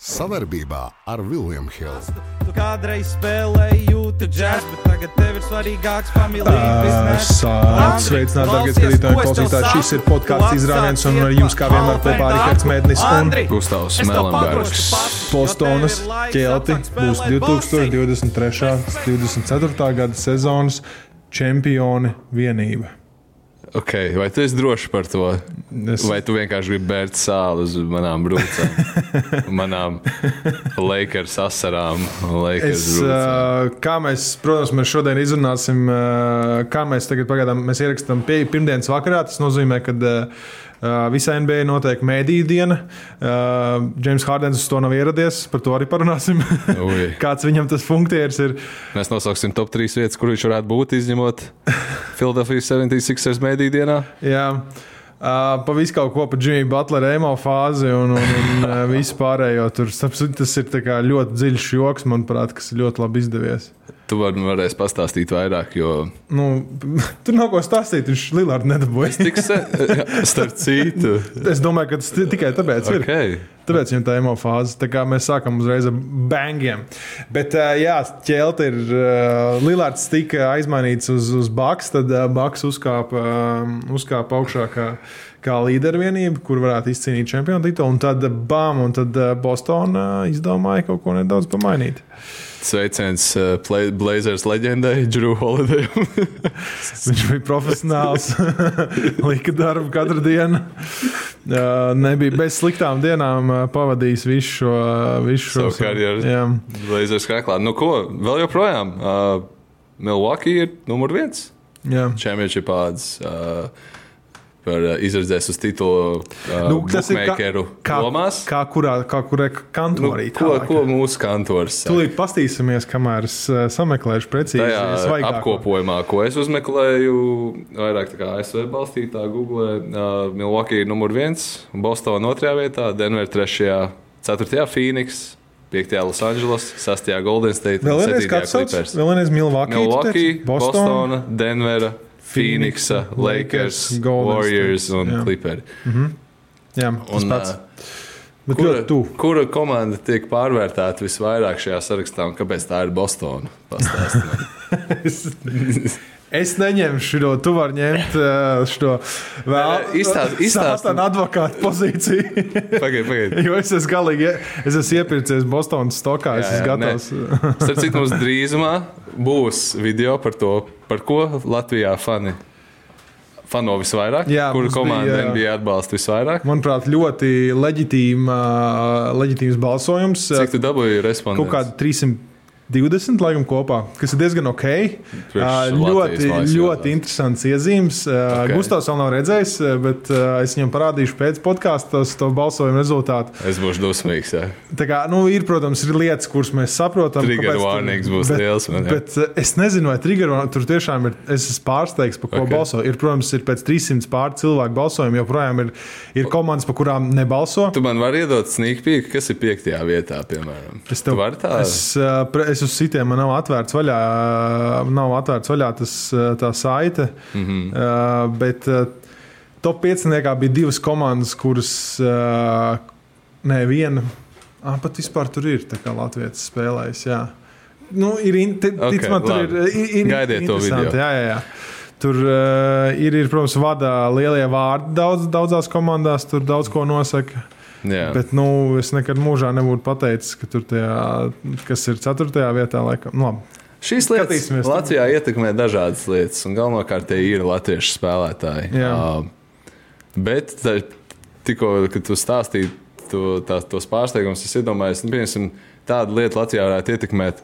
Savarbībā ar Vilniņu Hildu. Tu kādreiz spēlēji jūtu džēzu, bet tagad tev ir svarīgāks familijas. Sveicināti, darbie skatītāji, klausītāji. Šis ir podkāsts izrāviens, un ar jums kā vienmēr kopā arī Herts Mēdnis un Gustavs Melenbergs. Bostonas ķelti būs 2023. un 2024. gada sezonas čempioni vienība. Ok, vai tu esi drošs par to? Es- Vai tu vienkārši gribi bērt sāli uz manām brūcēm, manām Lakers asarām, Lakers Es, brūcēm? uh, kā mēs, protams, mēs šodien izrunāsim, kā mēs tagad pagaidām mēs ierakstām pie, pirmdienas vakarā. Tas nozīmē, ka uh, visai NBA notiek mēdīņu diena. Uh, James Hardens uz to nav ieradies, par to arī parunāsim. Kāds viņam tas funkcijas ir? Mēs nosauksim top 3 vietas, kur viņš varētu būt, izņemot Philadelphia 76ers mēdī dienā. Jā. Uh, pa visu kaut ko par Džimiju Butleru, emo fāzi un, un, un uh, visu pārējo. Tur tas ir ļoti dziļš joks, manuprāt, kas ļoti labi izdevies. Tu vari varēsi pastāstīt vairāk, jo Nu, tur nav ko stāstīt. Viņš Lillards nedabūja. se, starp citu. Es domāju, ka tas ti- tikai tāpēc ir. Okay. Tāpēc viņam tā emo fāze. Tā kā mēs sākam uzreiz ar bangiem. Bet, uh, jā, ķelti ir. Uh, Lillards tika aizmainīts uz, uz Baks, tad uh, Baks uzkāpa, uh, uzkāpa augšā kā, kā līdervienība, kur varētu izcīnīt čempionu titulu. Un tad, uh, bam, un tad uh, Bostonā uh, izdomāja kaut ko nedaudz pamainīt. Sveiciens uh, Blazers leģendai, Drew Holiday. Viņš bija profesionāls, lika darbu katru dienu. Uh, nebija bez sliktām dienām uh, pavadījis visu šo, visu šo Savu karjeru. Jā. Blazers krāklā. Nu ko, vēl joprojām. Uh, Milwaukee ir numur viens. Jā. Championship odds. Uh, Par uh, izredzēs uz titulu uh, Nu, ir kā, kā, lomās. kā kurā, kā kurā Nu, kantorī. ko, ko mūsu kantors saka? Tūlīt pastīsimies, kamēr es uh, sameklēšu precīzi Tajā apkopojumā, ko es uzmeklēju, vairāk tā kā ASV balstītā Google, uh, Milwaukee numur viens, Bostonā otrajā vietā, Denver trešajā, ceturtajā Phoenix, piektajā Los Angeles, sastajā Golden State, Vēl septītajā kāds sauc? Vēl vienreiz Milwaukee. Milwaukee. Bostona, Denvera, Phoenixa, Lakers, Golden Warriors State, un jā. Clipperi. Jā, tas Un, pats. Bet Kura, kura komanda tiek pārvērtēta visvairāk šajā sarakstā un kāpēc tā ir Bostona? Pastāstiet. Es neņemšu šo, tu vari ņemt eh, šo vēl izstāstu advokātu pozīciju. Pagaidiet, pagaidiet. jo es esmu galīgi, es esmu iepircies Bostonas stokā, jā, es esmu jā, gatavs. Starp citu, mums drīzumā būs video par to, par ko Latvijā fani. Fano visvairāk, jā, kuru komandu bija, NBA atbalsta visvairāk? Manuprāt, ļoti leģitīma, leģitīms balsojums. Cik tu dabūji respondentu? Kaut kādi 300. 20 laikam kopā, kas ir diezgan ok. Uh, ļoti, ļoti interesants iezīmes. Uh, okay. Gustavs vēl nav redzējis, bet uh, es viņam parādīšu pēc podkāstos to balsojumu rezultātu. Es būšu dusmīgs. Jā. Tā kā, nu, ir, protams, ir lietas, kuras mēs saprotam. Trigger warnings būs bet, liels. Man, jā. bet uh, es nezinu, vai trigger warnings tur tiešām ir. Es esmu pārsteigts, par ko okay. balso. Ir, protams, ir pēc 300 pār cilvēku balsojumu joprojām ir, ir komandas, par kurām nebalso. Tu man vari iedot sneak peek, kas ir piektajā vietā, piemēram. Es tev varu tādu. Es, uh, es es uz sitiem man nav atvērts vaļā, uh, nav atvērts vaļā tas, uh, tā saite. Mm. -hmm. uh, bet uh, top 5 bija divas komandas, kuras. Uh, nē, viena. Ah, pat vispār tur ir Latvijas spēlējis. Jā. Nu, ir in, te, Ok, tic man, tur ir, ir, ir Gaidiet to interesanti, video. Jā, jā, jā. Tur uh, ir, ir, protams, vada lielie vārdi daudz, daudzās komandās, tur daudz ko nosaka. Jā. Bet nu, es nekad mūžā nebūtu pateicis, ka tur tajā, kas ir 4. vietā, laikam, nu, labi. Šīs lietas Skatīsimies. Latvijā ietekmē dažādas lietas, un galvenokārt tie ir latviešu spēlētāji. Jā. Uh, bet tā- tikko, kad tu stāstīji to, tā, tos pārsteigumus, es iedomājos, nu, piemēram, tāda lieta Latvijā varētu ietekmēt,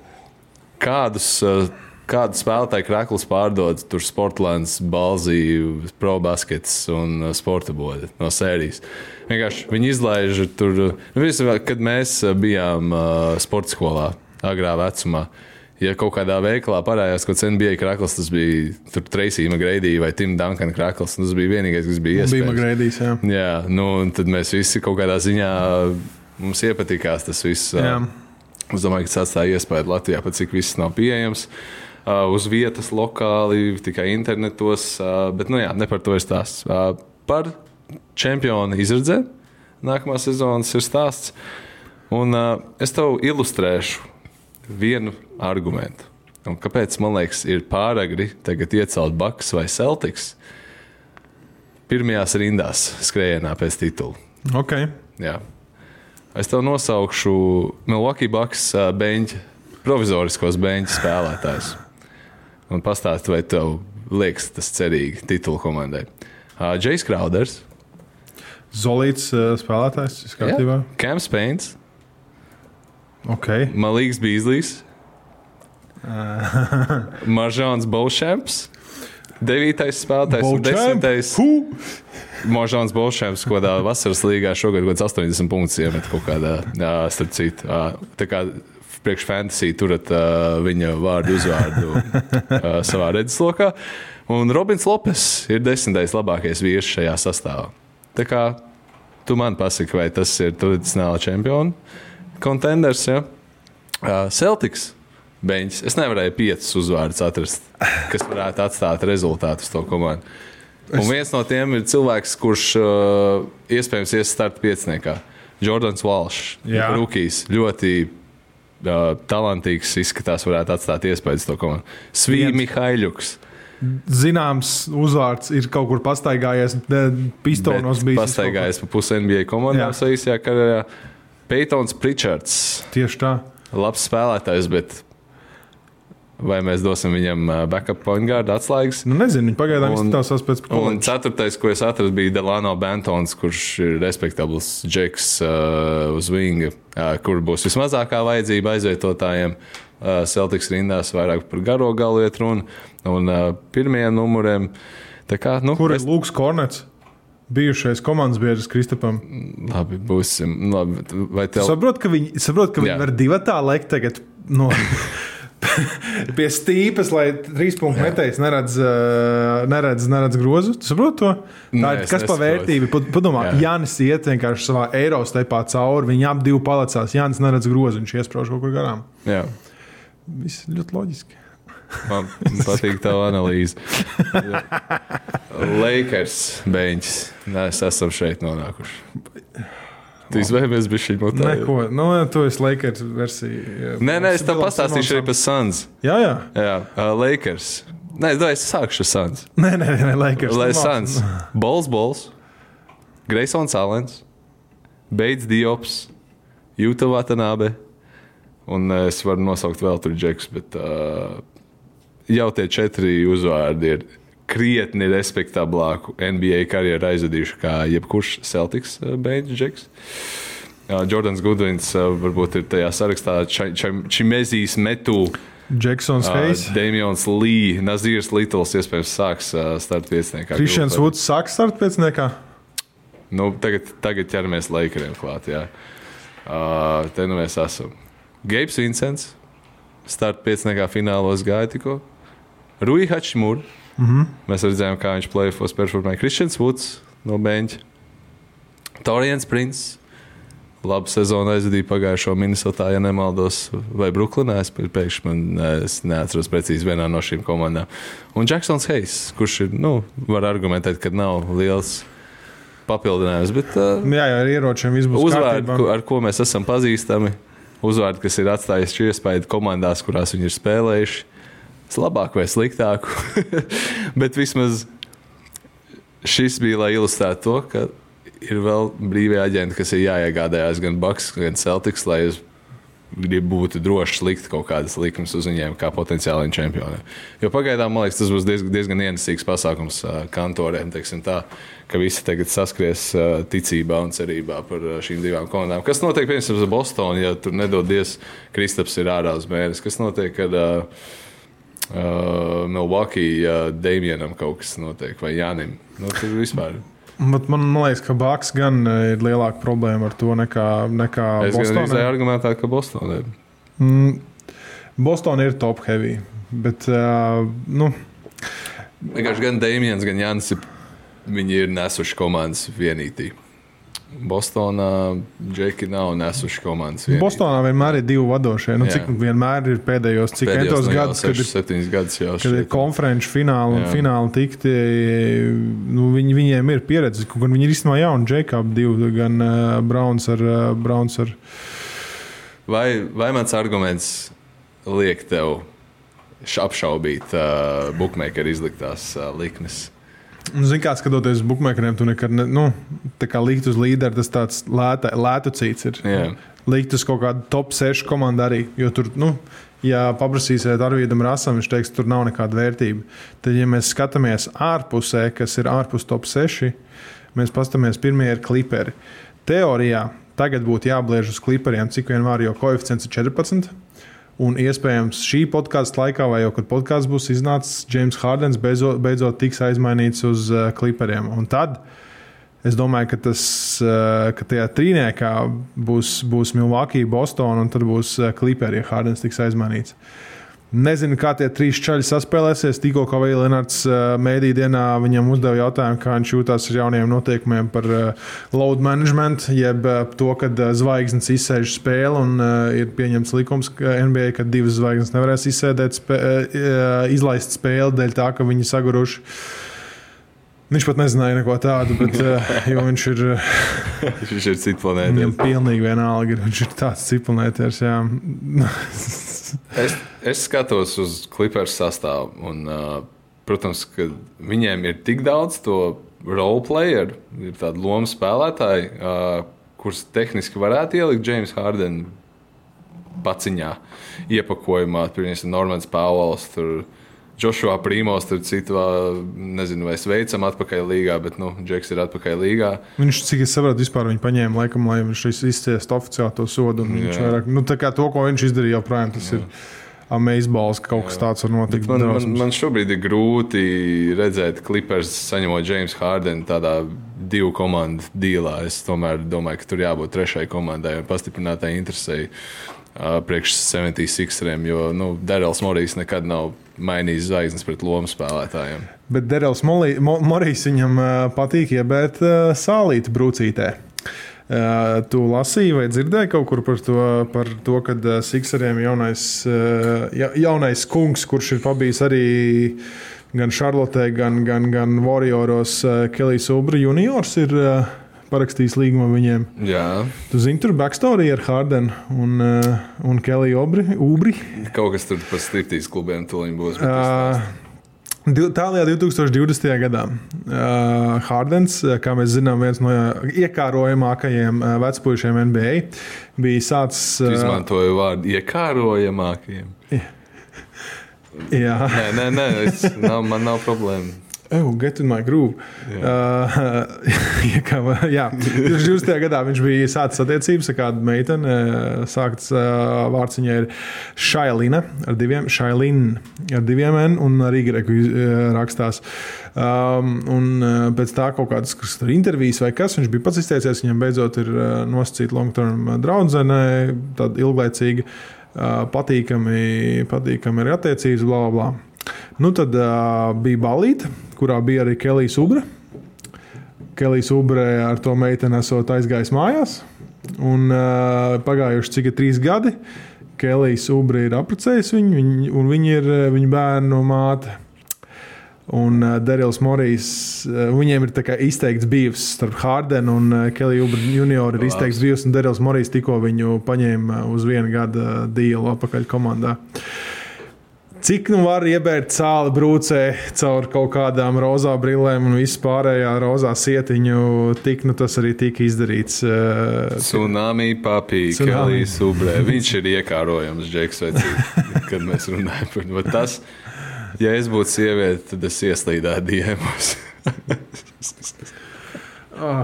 kādus. Uh, Kādu spēlētāju krāklus pārdod tur Sportlands, Balzija, Pro Baskets un uh, Sporta bode no sērijas. Vienkārši viņi izlaiž tur, uh, nu, vismaz, kad mēs uh, bijām uh, sporta skolā, agrā vecumā. Ja kaut kādā veikalā parādījās kāds NBA krāklis, tas bija tur Tracyma Greidija vai Tim Dunkana krāklis. Tas bija vienīgais, kas bija Bija iespējams. Magrēdīs, jā. Jā, nu, tad mēs visi kaut kādā ziņā mums iepatikās tas viss. jā. Es domāju, ka tas atstāja iespēju Latvijā, pat cik viss nav pieejams. Uh, uz vietas, lokāli, tikai internetos. Uh, bet, nu jā, ne par to ir stāsts. Uh, par čempionu izredzēm nākamā sezonas ir stāsts. Un uh, es tev ilustrēšu vienu argumentu. Un kāpēc man liekas, ir pāragri tagad iecelt Bakas vai Celtics pirmajās rindās skrējienā pēc titula? Okay. Jā. Es tev nosaukšu Milwaukee Bucks uh, beņķa, provizoriskos beņķa spēlētājus. Un pastāst, vai tev liekas tas cerīgi titula komandai. Uh, Džejs Krauders, Zolīts uh, spēlētājs. viss kārtībā. Kams Pains, Okay. Malīgs Bīslis, Maržāns Bolšemps, devītais spēlētājs un desmitais. Maržāns Bolšemps, ko tādā vasaras līgā šogad kaut kāds 80 punktus iemet kaut kādā, starp citu. Tā kā priekš fantasy turat uh, viņa vārdu uzvārdu uh, savā redzeslokā. Un Robins Lopes ir desmitais labākais vīrs šajā sastāvā. Tā kā tu man pasaki, vai tas ir tradicionāli čempionu kontenders, ja? uh, Celtics. Beņķis. Es nevarēju piecus uzvārdus atrast, kas varētu atstāt rezultātu uz to komandu. Un viens no tiem ir cilvēks, kurš uh, iespējams ies starta pieciniekā. Jordans Walsh, Jā. Rukijs, ļoti uh, talantīgs, izskatās, varētu atstāt iespēju uz to komandu. Svīja. Mihaiļuks. Zināms, uzvārds ir kaut kur pastaigājies. Pistonos bija Pastaigājis pa pusi NBA komandām Jā. savā īsajā karjerā. Peitons Pritčards. Tieši tā. Labs spēlētājs, bet vai mēs dosim viņam uh, backup point guard atslēgas? Nu, nezinu, viņi pagaidām Un- izskatās pēc Un kolēģa. ceturtais, ko es atradu, bija Delano Bantons, kurš ir respektabls džeks uh, uz vinga, uh, kur būs vismazākā vajadzība aizvietotājiem. Uh, Celtics rindās vairāk par garo galu iet runa un uh, pirmajiem numuriem. Kā, nu, Kur ir es- Lūks Kornets? Bijušais komandas biedrs Kristapam. Labi, būsim. Labi, vai tev Saprotu, ka viņi, saprot, ka viņi var divi tā likt tagad. No, Pie stīpas, lai trīs punktu metējs neredz, uh, neredz, neredz grozu. Tu saproti to? Tā Nē, ir es kas par vērtību. Padomā, Jā. Jānis iet vienkārši savā eiro stepā cauri. Viņi ap divu palicās. Jānis neredz grozu, viņš iesprāž kaut kur garām. Jā. Viss ļoti loģiski. Man patīk tā analīze. Lakers beigts. Mēs esam šeit nonākuši. Tu izvēlējies, bija šī monēta. Neko, nu, tu esi Lakers versija. Nē, nē, es tev pastāstīšu arī par Suns. Jā, jā. Jā, uh, Lakers. Nē, es es sākšu ar Suns. Nē, nē, nē Lakers. Lai Suns. Bols, Bols, Greisons Alens, Beidz Diops, Jūta Vatanābe. Un es varu nosaukt vēl tur džekus, bet uh, jau tie četri uzvārdi ir krietni respektablāku NBA karjeru aizvadījuši kā jebkurš Celtics uh, džeks. Uh, Jordans Goodwins uh, varbūt ir tajā sarakstā Čimezijas metu. Jacksons Uh, Hayes. Damians Lee, Nazīrs Littles iespējams sāks uh, starta vietniekā. Kristians. Vuds sāks starta pēcniekā. Nu, tagad, tagad ķeramies laikiem klāt. Jā. Uh, te nu mēs esam. Gabs Vincents, starta piecniekā finālos gāja tikko. Rui Hačimūra. Mm. -hmm. Mēs redzējām, kā viņš plēfos performēja. Kristians Vuds no Beņķa. Torians Prince. Labu sezonu aizvadīja pagājušo Minnesotā, ja nemaldos, vai Brooklynā. Es pēkšņi man, es neatceros precīzi vienā no šīm komandām. Un Jacksons Hayes, kurš ir, nu, var argumentēt, ka nav liels papildinājums, bet uh, Jā, jā, ar ieročiem būs uzvārdi, ar ko mēs esam pazīstami. Uzvārdi, kas ir atstājuši iespēju komandās, kurās viņi ir spēlējuši. Es labāk vai sliktāk. Bet vismaz šis bija, lai ilustrētu to, ka ir vēl brīvie aģenti, kas ir jāiegādājas gan Baks, gan Celtics, lai uz grib būt drošs likt kaut kādas likmes uz viņiem, kā potenciāliem čempioniem. Jo pagaidām, man liekas, tas būs diezgan, diezgan ienesīgs pasākums kantoriem, tā, ka visi tagad saskries ticībā un cerībā par šīm divām komandām. Kas notiek, piemēram, ar Bostonu, ja tur nedodies Kristaps ir ārā uz mēnesi? Kas notiek, kad uh, uh, Milwaukee uh, Damienam kaut kas notiek, vai Jānim? Nu, tur vispār. Bet man, man liekas, ka Baks gan eh, ir lielāka problēma ar to nekā, nekā Es Bostonā. izēju argumentēt, ka Bostonā ir. Mm, Bostonā ir top heavy. Bet, uh, nu, Vienkārši gan Dēmons, gan Jānis ir, viņi ir nesuši komandas vienītī. Bostonā Džeki nav nesuši komandas vienītī. Bostonā vienmēr ir divi vadošie. Nu, Jā. cik vienmēr ir pēdējos, cik Pēdējos, nu, jau gadus, kad ir, sešus, septiņus gadus jau kad ir konferenču fināli un Jā. fināli tikti. Nu, viņi, viņiem ir pieredze, gan viņi ir īstenībā jauni. Jacob divi, gan uh, Browns ar. Uh, Browns ar vai, vai mans arguments liek tev apšaubīt uh, bookmaker izliktās uh, likmes? Nu, Zini, kā skatoties uz buļbuļsakām, tu nekad, ne, nu, tā kā likt uz līderi, tas tāds lēta, lētu cits ir. Jā. Likt uz kaut kādu top 6 komandu arī, jo tur, nu, ja paprasīsiet Arvīdam Rasam, viņš teiks, tur nav nekāda vērtība. Tad, ja mēs skatāmies ārpusē, kas ir ārpus top 6, mēs paskatāmies, pirmie ir kliperi. Teorijā tagad būtu jābliež uz kliperiem, cik vien var, jo koeficients ir 14. Un iespējams šī podkāstu laikā, vai jau kad podkāsts būs iznācis, James Hardens beidzot, beidzot tiks aizmainīts uz uh, kliperiem. Un tad es domāju, ka, tas, uh, ka tajā trīniekā būs, būs Milwaukee, Boston un tad būs uh, kliperi, ja Hardens tiks aizmainīts. Nezinu, kā tie trīs čaļi saspēlēsies. Tikko kā vēl Lenārds mēdī dienā viņam uzdeva jautājumu, kā viņš jūtas ar jaunajiem noteikumiem par uh, load management, jeb uh, to, kad uh, zvaigznes izsēž spēli un ir pieņemts likums ka NBA, ka divas zvaigznes nevarēs izsēdēt, spē, izlaist spēli dēļ tā, ka viņi saguruši. Viņš pat nezināja neko tādu, bet jo viņš ir. Viņš ir cits planēta. Viņam pilnīgi vienalga ir. Viņš ir tāds ciprunēties. Es, es skatos uz klipēru sastāvu. Un, uh, protams, ka viņiem ir tik daudz to role player, ir tādi lomu spēlētāji, uh, kurus tehniski varētu ielikt James Harden paciņā, iepakojumā. Tur ir Normans Pauls. Joshua Prīmos, tur citu, nezinu, vai sveicam atpakaļ līgā, bet, nu, Džeks ir atpakaļ līgā. Viņš, cik es saprotu, vispār viņu paņēma, laikam, lai viņš izciestu oficiāli to sodu. Viņš vairāk, nu, tā kā to, ko viņš izdarīja, joprojām tas Jā. ir amazeballs, ka kaut kas tāds var notikt. Man, man, man šobrīd ir grūti redzēt, Clippers saņemot James Hardenu tādā divu komandu dīlā. Es tomēr domāju, ka tur jābūt trešai komandai un pastiprinātai interesei uh, priekš 76eriem, jo nu, Darels Morijs nekad nav mainījis zvaigznes pret lomu spēlētājiem. Bet Derels Molī- Mo- Morijs viņam uh, patīk iebērt uh, sālīti brūcītē. Tu lasīji vai dzirdēji kaut kur par to, par to ka Sikseriem jaunais, ja, jaunais kungs, kurš ir pabijis arī gan Charlotē, gan, gan, gan Warrioros, Kelijs Ubri juniors ir parakstījis līgumu viņiem. Jā, Tu zini, tur backstory ar Hardenu un, uh, un Obri. Ubri. kaut kas tur par striptīs klubiem tuliņ būs. Uh, Tālijā 2020. gadā uh, Hardens, kā mēs zinām, viens no iekārojamākajiem vecpuļiem NBA, bija sācis. Uh, izmantoji vārdu iekārojamākiem. jā, Nē, nē, nē es, nav, man nav problēma. Oh, get in my groove. Uh, iekāva, jā, 2020. gadā viņš bija sācis attiecības ar kādu meiteni. uh, Sākts uh, vārds viņai ir Šailina ar diviem, Šailina ar diviem N un ar Y uh, rakstās. Um, un uh, pēc tā kaut kādas intervijas vai kas, viņš bija pats izteicies, viņam beidzot ir nosacīta long-term draudzene, tāda ilglaicīga, uh, patīkami, patīkami ir attiecības, bla, bla, bla. Nu, tad uh, bija balīta, kurā bija arī Kelijs Ubra. Kelijs Ubrē ar to meiteni esot aizgājis mājās. Un uh, pagājuši cik ir trīs gadi. Kelijs Ubrē ir apprecējis viņu, viņ, un viņa ir uh, viņa bērnu māte. Un uh, Darījus Morijs, uh, viņiem ir izteikts bijis starp Hārdenu un uh, Keliju Ubra junioru. Ir izteikts bijis, un Darījus Morijs tikko viņu paņēma uh, uz vienu gada dīlu atpakaļ komandā. Cik nu var iebērt cāli brūcē caur kaut kādām rozā brillēm un visu pārējā rozā sietiņu, tik nu tas arī tika izdarīts. Uh, Tsunami papī, Tsunami. Kelijs Ubrē. Viņš ir iekārojams, Džeks, vecīt, kad mēs runājam par viņu. Tas, ja es būtu sieviete, tad es ieslīdētu diemos. oh,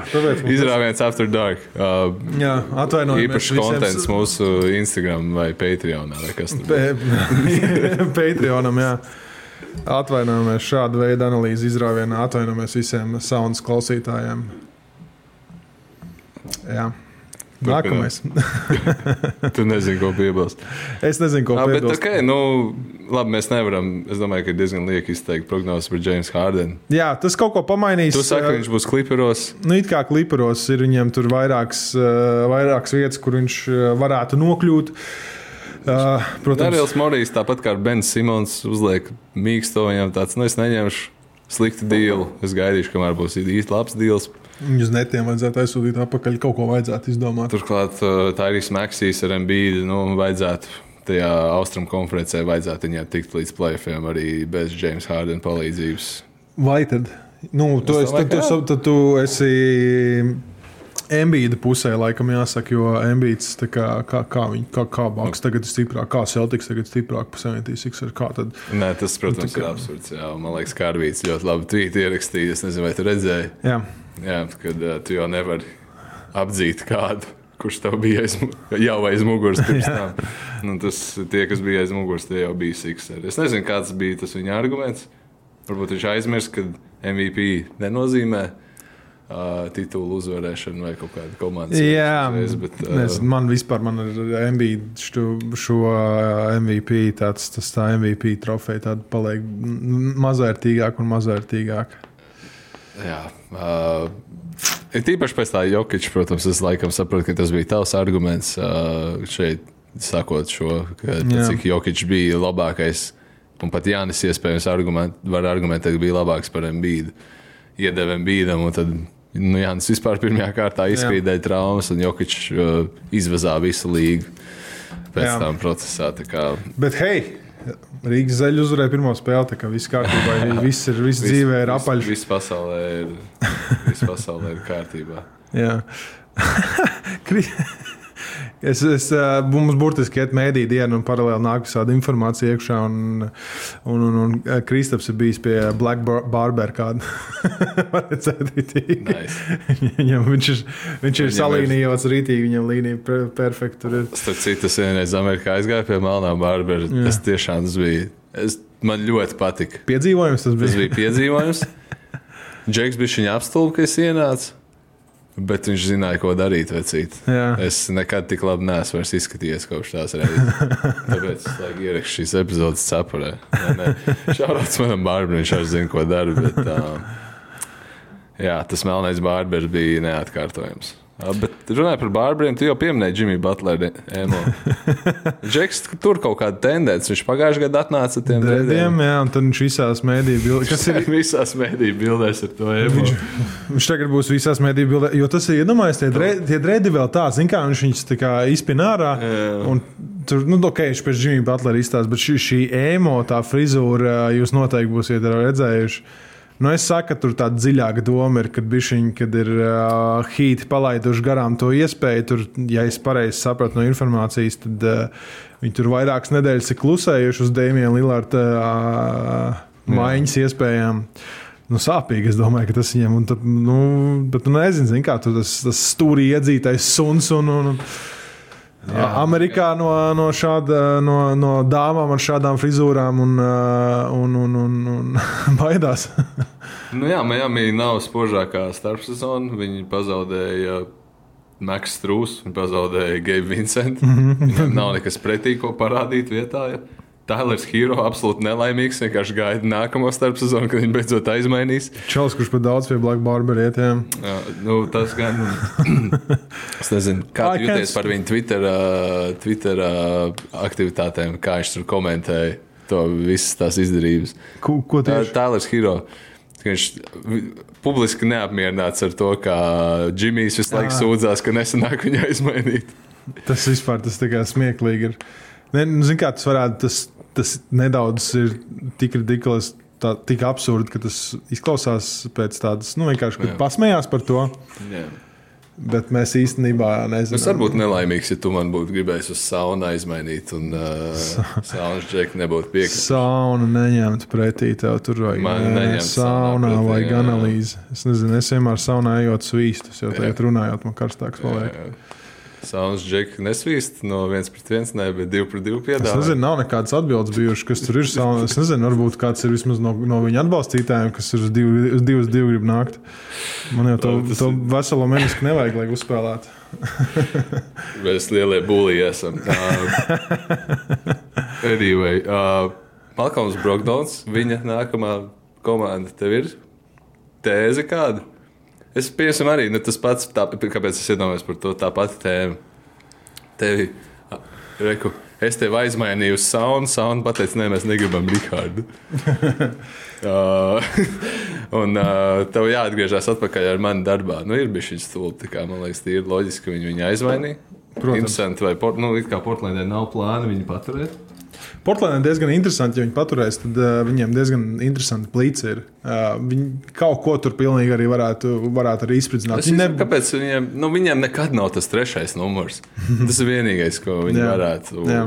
Izrāviens after dark. Uh, Jā, atvainojiet. īpašs kontents mūsu Instagram vai Patreonā vai kas tur. Pe- Patreonam, jā. Atvainojamies šādu veidu analīzi izrāvienā. Atvainojamies visiem saunas klausītājiem. Jā. Nākamais. Tu nezini, ko piebilst. es nezinu, ko piebilst. okay, nu, labi, mēs nevaram. Es domāju, ka diezgan lieki izteikt prognozes par James Hardenu. Jā, tas kaut ko pamainīs. Tu saki, ka viņš būs kliperos. Nu, it kā kliparos ir viņam tur vairākas, vairākas vietas, kur viņš varētu nokļūt. Uh, protams, Darījums Morijs, tāpat kā Bens Simons, uzliek mīksto viņam tāds, nu, es neņemšu sliktu dīlu. Es gaidīšu, kamēr būs īsti labs dīls. Viņus netiem vajadzētu aizsūtīt atpakaļ, kaut ko vajadzētu izdomāt. Turklāt uh, tā ir Maksīs ar MBD. Nu, vajadzētu tajā austrumu konferencē vajadzētu viņai tikt līdz plēsoņiem arī bez James Hardena palīdzības. Vai tad? Nu, tu, Es tad, tu, tad tu esi Embīda pusē, laikam, jāsaka, jo Embīds kā, kā, kā, viņ, kā, kā Baks tagad ir stiprāk, kā Celtics tagad ir stiprāk par 76. Kā tad? Nē, tas, protams, ir kā- absurds. Jā. Man liekas, ka Kārvīts ļoti labi tvīti ierakstīja. Es nezinu, vai tu redzēji, Jā, jā, kad uh, tu jau nevari apdzīt kādu. Kurš tev bija aiz, jau aiz muguras? Nu, tas, tie, kas bija aiz muguras, tie jau bija Sixers. Es nezinu, kāds bija tas viņa arguments. Varbūt viņš aizmirst, ka MVP nenozīmē uh, titulu uzvarēšanu vai kaut kādu komandas bet, uh, Es, man vispār man ar Embīdu šo, šo MVP, tāds, tas tā MVP trofeja, tāda paliek m- mazvērtīgāk un mazvērtīgāk. Jā, uh, tīpaši pēc tā Jokiča, protams, es laikam saprotu, ka tas bija tavs arguments uh, šeit, sakot šo, ka Jā. cik Jokičs bija labākais. Un pat Jānis iespējams argument, var argumentēt, ka bija labāks par Mbīdu. Iedevam bīdam, un tad nu, Jānis vispār pirmajā kārtā izkrīdēja traumas, un Jokičs uh, izvazā visu līgu pēc Jā. tam procesā. tā Kā, Bet hei! Rīgas zaļa uzvarēja pirmo spēli, tā kā viss kārtībā. Viss ir, viss dzīvē ir apaļš. Viss pasaulē ir, viss pasaulē ir kārtībā. Jā. Es, es, mums burtiski iet mēdī dienu, un paralēli nāk visāda informācija iekšā. Un, un, un, un Kristaps ir bijis pie Black Bar- Barber kāda. Nice. Viņam, viņš ir, viņš ir salīnījots rītīgi, viņam līnija perfekta. Starp citu, es vienreiz Amerikā aizgāju pie Melnā Bārbera. Jā. Tas tiešām tas bija. Es, man ļoti patika. Piedzīvojums tas Tas bija. bija piedzīvojums. Džeks bija viņa apstulba, kad es ienācu. Bet viņš zināja, ko darīt. Vecīt. Jā. Es nekad tik labi neesmu izskatījies kopš tās reizes. Tāpēc es laikam ierakstu šīs epizodes cepurē. Šāds manam bārberim, viņš arī zina, ko dara. Bet, uh, jā, tas melnais bārbers bija neatkārtojams. Bet runājot par bārberiem, tu jau pieminēji Jimmy Butleru. Džeks tur kaut kāda tendence. Viņš pagājušajā gadā atnāca ar tiem drediem. jā, un tad viņš visās mēdījās bildēs. Kas ir? Visās mēdīju bildēs ar to emo. Viņš tagad būs visās mēdījās bildēs, jo tas ir iedomājies, tie, dre, tie dredi vēl tā, zin kā viņš viņus tā kā izpina ārā. Un Tur, nu, ok, viņš pēc Jimmy Butlera izstāsta, bet šī, šī emo, tā frizūra, jūs noteikti būsiet redzējuši. Nu, es saku, ka tur tāda dziļāka doma ir, kad, bišķiņ, kad ir uh, hīti palaiduši garām to iespēju. Tur, ja es pareizi sapratu no informācijas, tad uh, viņi tur vairākas nedēļas ir klusējuši uz Dēmija Lillarda uh, maiņas iespējām. Nu, sāpīgi, es domāju, ka tas viņam ir. Nu, bet, nu, nezinu, zin, kā tur tas, tas stūri iedzītais suns. Un, un, un, Jā, Amerikā no, no, šāda, no, no dāmām ar šādām frizūrām un, uh, un, un, un, un baidās. Nu jā, Miami nav spožākā starpsezona. Viņi pazaudēja Maksu Strūsu, viņi pazaudēja Gabe Vincentu. Viņam nav nekas pretī, ko parādīt vietā. Ja. Tēlers Hero absolūti nelaimīgs. Vienkārši gaida nākamo starpsezonu, kad viņi beidzot aizmainīs. Čels, kurš pat daudz pie Black Barbara ietiem. Jā, nu, tas gan. es nezinu, kā I tu jūties par viņu Twitter, uh, Twitter uh, aktivitātēm, kā viņš tur komentēja to visas tās izdarības. Ko, ko Tā ir Tēlers Hero. ka Viņš vi- publiski neapmierināts ar to, kā Džimijs visu laiku Jā. sūdzās, ka nesanāk viņu izmainīt. Tas vispār tas tā kā smieklīgi ir. Ne, nu, zin, kā, tas varētu, tas, tas nedaudz ir tik ridikulis. Tā, tik absurdi, ka tas izklausās pēc tādas, nu, vienkārši Jā. pasmējās par to. Jā. Bet mēs īstenībā nezinām. Es varbūt nelaimīgs, ja tu man būtu gribējis uz saunu aizmainīt, un uh, saunas džekļi nebūtu piekrituši. Sauna neņemt pretī tev tur vajag. Neņemt saunā pretī, vajag jā. analīzi. Es nezinu, es vienmēr saunā ejot svīstus, jo tagad Jā. runājot, man karstāks paliek. Saunas džekļi nesvīst no viens pret viens, ne, bet divi pret divu Es piedāvā. nezinu, nav nekādas atbildes bijušas, kas tur ir. Sauna. Es nezinu, varbūt kāds ir vismaz no, no viņa atbalstītājiem, kas ir uz divu, uz divu, uz divu grib nākt. Man jau to, tas to veselo mēnesi nevajag, lai uzspēlētu. Mēs lielie būlī esam. Uh, anyway, uh, Malkolms Brokdons, viņa nākamā komanda tev ir tēze kāda? Es pieņemu arī nu, tas pats, tā, kāpēc es iedomājos par to tā pati tēma. Tevi, a, reku, es tevi aizmainīju uz saunu. Sauna pateica, nē, mēs negribam Rikārdu. uh, un uh, tev jāatgriežas atpakaļ ar mani darbā. Nu, ir bijis šis stūlis, kā man liekas, ir loģiski, ka viņi viņu aizmainīja. Protams. Interesanti, vai port, nu, kā Portlandē nav plāna viņu paturēt. Portlandē diezgan interesanti, ja viņi paturēs, tad uh, viņiem diezgan interesanti plīts ir. Uh, viņi kaut ko tur pilnīgi arī varētu, varētu arī. Es Viņi nezinu, kāpēc viņiem, nu, viņiem nekad nav tas trešais numurs. Tas ir vienīgais, ko viņi Jā. varētu. Jā.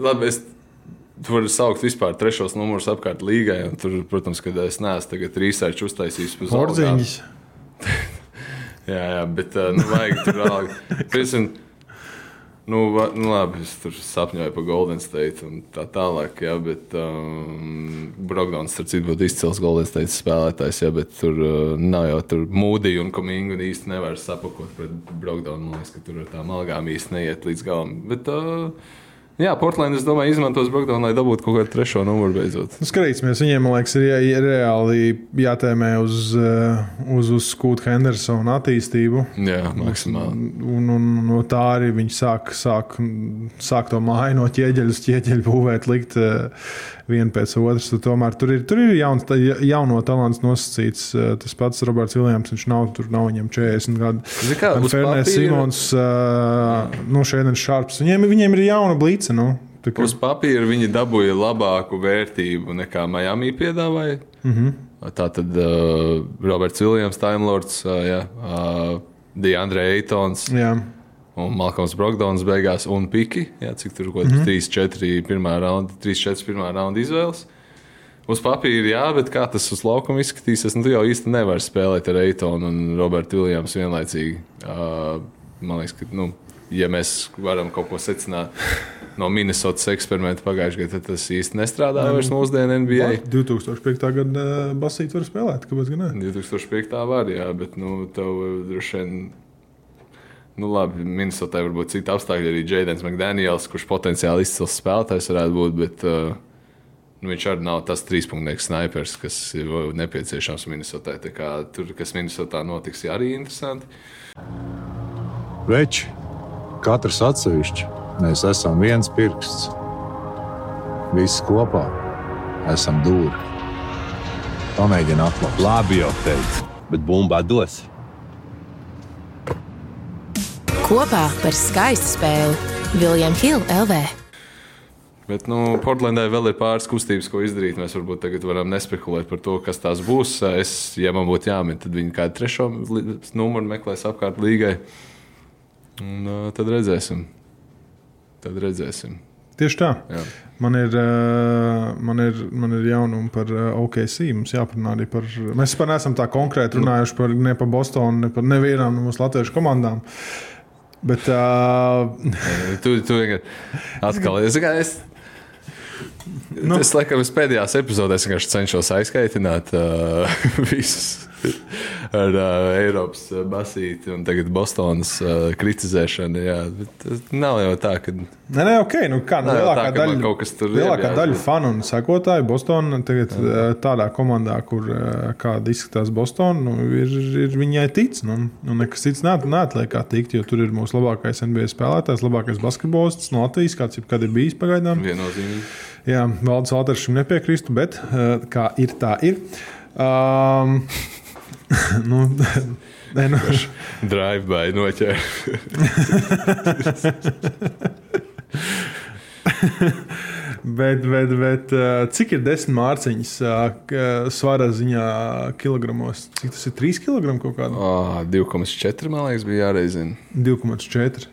Labi, es tu vari saukt vispār trešos numurus apkārt līgai. Tur, protams, kad es neesmu tagad research uztaisījis uz algām. Porziņš. Jā, jā, bet uh, nu, vajag tur vēl. Nu, va, nu, labi, es tur sapņoju par Golden State un tā tālāk, jā, bet um, Brokdowns, starp citu, būtu izcils Golden State spēlētājs, jā, bet tur uh, nav jau tur mūdī un komingu un īsti nevar sapakot pret Brokdownu. Man liekas, ka tur ar tām algām īsti neiet līdz galam. Bet, uh, jā, Portland, es domāju, izmantos Brokdownu, lai dabūtu kaut kādu trešo numuru beidzot. Nu, skatīsimies, viņiem, man liekas, ir jā, reāli jātēmē uz, uh, uz, uz Skūta Hendersona attīstību. Jā, maksimāli. Un, un no tā arī viņi sāk, sāk, sāk to māju no ķieģeļa uz ķieģeļa būvēt, likt uh, vienu pēc otras. Tomēr tur ir, tur ir jauns, jauno talants nosacīts. Uh, tas pats Roberts Viljams, viņš nav, tur nav viņam 40 gadu. Fernēs Simons, uh, no Šēdens Šārps. Viņiem, viņiem ir jauna blīce. Nu, tā kā- Uz papīra viņi dabūja labāku vērtību nekā Miami piedāvāja. Mm. -hmm. Tā tad uh, Roberts Viljams, Timelords, uh, uh, Deandre Eitons Jā. Un Malcolms Brokdowns beigās un Piki. Jā, cik tur kaut Mhm. kāds 3-4 pirmā raunda, 3-4 pirmā raunda izvēles. Uz papīra, jā, bet kā tas uz laukuma izskatīsies, nu, tu jau īsti nevari spēlēt ar Eitonu un Robertu Viljams vienlaicīgi. Uh, man liekas, ka, nu, ja mēs varam kaut ko secināt no Minnesotas eksperimenta pagājušajā gadā, tad tas īsti nestrādā vairs mūsdienu NBA. 2005. gada basīts var spēlēt, kāpēc gan ne? 2005. var, jā, bet nu, tev droši vien. Nu, labi, Minnesotai var būt citi apstākļi. Arī Jēdens McDaniels, kurš potenciāli izcils spēlētājs varētu būt, bet uh, nu, viņš arī nav tas trīspunkts snipers, kas ir nepieciešams Minnesotai. Tā kā Tur, kas Minnesotā notiks, ir arī interesanti. Veči, katrs atsevišķi, mēs esam viens pirksts. Visi kopā esam dūri. Pamēģini atklāt. Labi jau teicu, bet bumbā dos. Kopā par skaistu spēli Viljams Hilde LV. Bet nu, Portlandē vēl ir pāris kustības, ko izdarīt. Mēs varbūt tagad varam nespekulēt par to, kas tās būs. Es, ja man būtu jāmin, tad viņi kādu trešo numuru meklēs apkārt līgai. Un, uh, tad redzēsim. Tad redzēsim. Tieši tā. Jā. Man ir, uh, man ir, man ir jaunumi par uh, OKC. Mums jāparunā arī par. Mēs vispār neesam tā konkrēti runājuši par, ne par Bostonu, ne par nevienām no mūsu latviešu komandām. Bet uh, Tu, tu atkal es, kā, es, nu. es laikam, es pēdējās epizodēs vienkārši cenšos aizskaitināt uh, visus ar uh, Eiropas uh, basīti un tagad Bostonas uh, kritizēšanu. Jā, bet tas nav jau tā, ka. Nē, nē, ok. Nu, kā, nu, lielākā tā, ka daļa, kaut kas tur ir lielākā daļa fanu un sekotāju Bostonā tagad Jā. tādā komandā, kur kāda izskatās Bostonā, nu, ir, ir viņai tic. Nu, nu, nekas cits neat- neatliek kā tikt, jo tur ir mūsu labākais NBA spēlētājs, labākais basketbolists no Latvijas, kāds jebkad ir bijis pagaidām. Viennozīmīgi. Jā, Valdis Valters šim nepiekrīstu, bet kā ir, tā ir. Um, nu, ne, nu. Drive-by noķēra. bet, bet, bet cik ir desmit mārciņas svara ziņā, kilogramos? Cik tas ir? 3 kg kaut kādā? Oh, 2,4 man liekas, bija jāreizina. 2,4.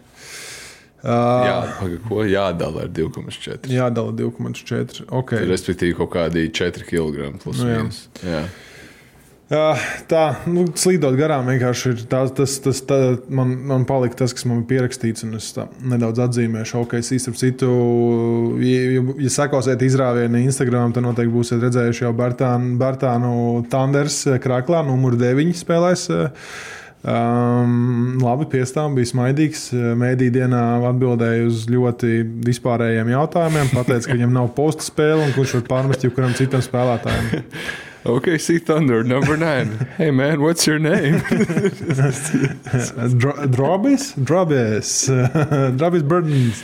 Uh, Jā, paga, ko jādala ar 2,4? Jādala 2,4. Okay. Respektīvi, kaut kādi 4 kg plus nu 1 tā, nu, slīdot garām, vienkārši ir tā, tas, tas tā, man, man palika tas, kas man bija pierakstīts, un es nedaudz atzīmēšu. Ok, es īstenībā citu, ja, ja, ja sekosiet izrāvienu Instagram, tad noteikti būsiet redzējuši jau Bertānu, Bertānu Tanders eh, krāklā, numur 9 spēlēs. Um, labi, piestām bija smaidīgs. Mēdī dienā atbildēja uz ļoti vispārējiem jautājumiem. Pateica, ka viņam nav posta spēle un kurš var pārmest jebkuram citam spēlētājam. Okay, see Thunder, number nine. Hey man, what's your name? Dro- Drobis, Drobis, Drobis Burdens.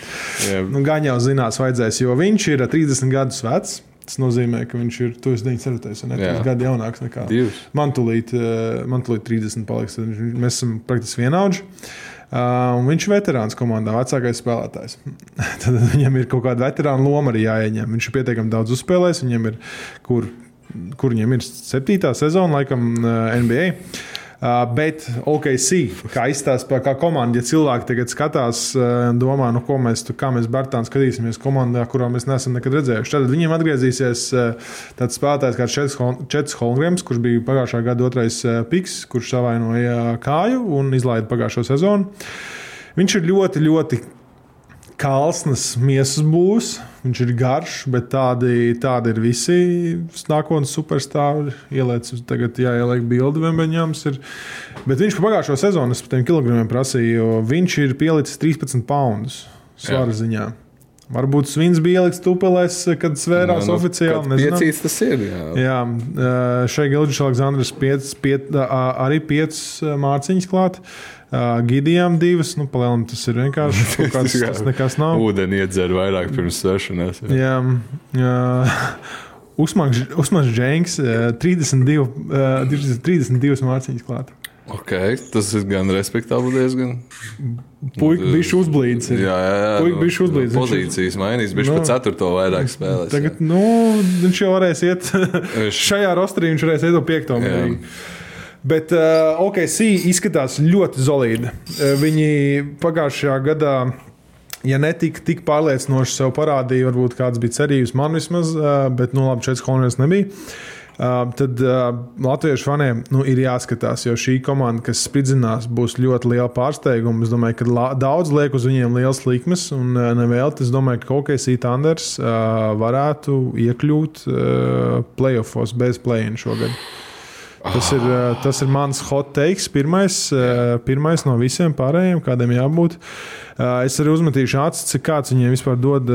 Nu, gan jau zinās, vajadzēs, jo viņš ir 30 gadus vecs. Tas nozīmē, ka viņš ir 97. un ne Jā. 3 gadu jaunāks nekā Divs. man. Tūlīt, eh, man tūlīt 30 paliks. Mēs esam praktiski vienaudži. Uh, un viņš ir veterāns komandā, vecākais spēlētājs. Tad viņam ir kaut kāda veterāna loma arī jāieņem. Viņš ir pietiekami daudz uzspēlējis. Viņam ir, kur, kur viņam ir septītā sezona, laikam, uh, NBA. Uh, bet OKC, kā izstāsta, kā komanda, ja cilvēki tagad skatās uh, domā, nu, ko mēs, tu- kā mēs Bartānu skatīsimies komandā, kurā mēs neesam nekad redzējuši, tad viņiem atgriezīsies uh, tāds spēlētājs kā Čets Hol- Čets Holmgrams, kurš bija pagājušā gada otrais piks, kurš savainoja kāju un izlaida pagājušo sezonu. Viņš ir ļoti, ļoti kalns, miesas būs. Viņš ir garš, bet tādi, tādi ir visi nākotnes superstāvi. Ieliec, tagad jāieliek bildi Vembeņāms. Ir. Bet viņš pa pagājušo sezonu, es par tiem kilogramiem prasīju, jo viņš ir pielicis 13 poundus svara ziņā. Varbūt svins bija ielikts tupelēs, kad svērās Nu, nu, oficiāli. kad nezinām. Piecīts tas ir. Jā. Jā, ā, šeit Gilģis Aleksandrs piec, piec, arī piecas mārciņas klāt. Gidijām divas, nu, palielinām tas ir vienkārši kaut kāds, Jā. tas nekas nav. Ūdeni iedzer vairāk pirms svešanās. Jā. Jā, jā. Uzmans Dženks, ā, 32, ā, 32 mārciņas klāt. Ok, tas ir gan respektabli diezgan. Puika bija uzblīdis. Jā, jā, jā. Puika bišķi uzblīdis. Viņš- Pozīcijas mainīs, viņš Nu. pa ceturto vairāk spēlēs. Tagad, nu, viņš jau varēs iet šajā rostrī, viņš varēs iet uz piekto Jā. mērķi. Bet uh, OKC izskatās ļoti solīdi. Uh, viņi pagājušajā gadā, ja netika tik pārliecinoši sev parādīja, varbūt kāds bija cerības, man vismaz, uh, bet nu labi, četras kolonijas nebija. Uh, tad uh, latviešu faniem nu, ir jāskatās, jo šī komanda, kas spridzinās, būs ļoti liela pārsteiguma. Es domāju, ka la, daudz liek uz viņiem liels likmes, un uh, nevēlt. Es domāju, ka kaut kas Thunders uh, varētu iekļūt uh, playoffs bez play-in šogad. Tas ir, uh, tas ir mans hot takes, pirmais, uh, pirmais no visiem pārējiem, kādiem jābūt. Uh, Es arī uzmetīšu acis, cik kāds viņiem vispār dod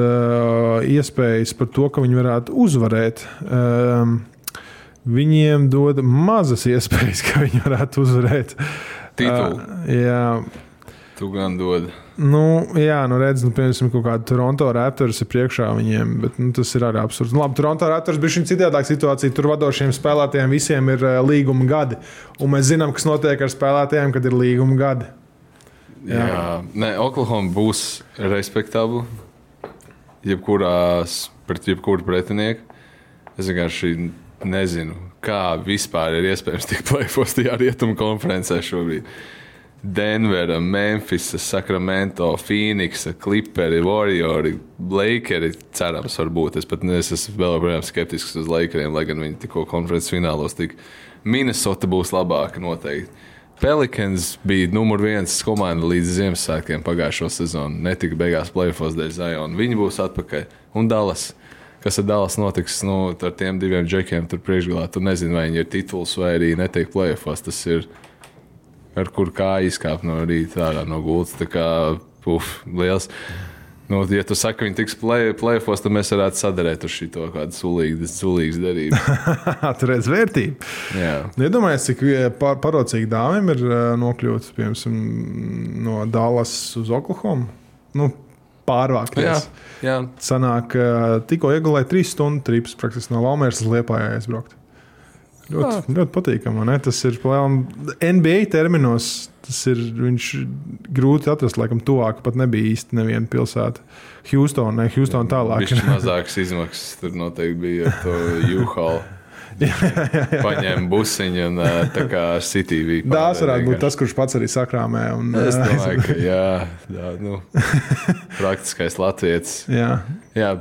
iespējas par to, ka viņi varētu uzvarēt. Um, Viņiem dod mazas iespējas, ka viņi varētu uzvarēt. Titulu. Jā, Tu gan dod. Nu, jā, nu redz, nu, piemēram, kaut kāda Toronto Raptors ir priekšā viņiem, bet nu, tas ir arī absurds. Nu, labi, Toronto Raptors bija šī citādāka situācija. Tur vadošiem spēlētājiem visiem ir uh, līguma gadi. Un mēs zinām, kas notiek ar spēlētājiem, kad ir līguma gadi. Jā, jā. Nē, Oklahoma būs respektabla. Jebkurās, pret jebkuru pretinieku. Es vienkārši nezinu, kā vispār ir iespējams tikt plēfos tajā rietumu konferencē šobrīd. Denvera, Memphis, Sacramento, Phoenix, Clipperi, Warriori, Lakeri. Cerams, varbūt. Es pat ne- es esmu vēl joprojām skeptisks uz Lakeriem, lai gan viņi tikko konferences finālos tik. Minnesota būs labāka noteikti. Pelikans bija numur viens komanda līdz Ziemassvētkiem pagājušo sezonu. Netika beigās plēfos dēļ Ziona. Viņi būs atpakaļ. Un Dallas. Kas ar Dallas notiks nu, ar tiem diviem džekiem tur priekšgalā? Tu nezini, vai viņi ir tituls vai arī netiek plēfos. Tas ir ar kur kā izkāpt no rīta ārā no gultas. Tā kā puf, liels. Nu, ja tu saki, viņi tiks plēfos, tad mēs varētu sadarēt uz šo kādu sulīgu, derību. Tur redz vērtību. Jā. Nu, Iedomājieties, cik par, parocīgi dāvim ir uh, nokļūt piemēram, no Dallas uz Oklahoma. Nu, Jā, pārvākties. jā. Sanāk, uh, tikko iegulēja trīs stundu trips, praktiski no Laumēras uz Liepājā aizbraukt. Ļoti, ļoti patīkami. vai ne? Tas ir plēlam, NBA terminos. Tas ir viņš grūti atrast, laikam, tuvāk pat nebija īsti neviena pilsēta. Houston, ne Houston tālāk. Viņš mazākas izmaksas tur noteikti bija ar to U-Haul. Paņēma busiņu un tā kā bija. Dāvs varētu būt tas, kurš pats arī sakrāmē. Un, Es domāju, ka jā, jā nu, praktiskais latviečs. jā. Jā.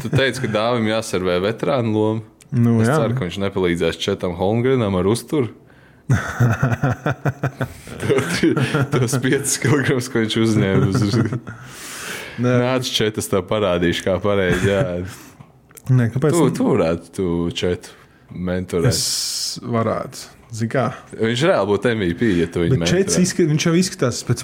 Tu teici, ka dāvim jāservē veterānu lomu. Nu, Es jā. ceru, ka viņš nepalīdzēs Četam Holmgrenam ar uzturu. Tos 5 kg, ko viņš uzņēma. Uz... Nāc, četas tev parādīšu, kā pareizi. Jā. nē, kāpēc? Tu, tu varētu tu četu mentorēt. Es varētu. Zini, kā. Viņš reāli būtu MVP, ja tu viņu mentorētu. izskat, viņš jau izskatās pēc.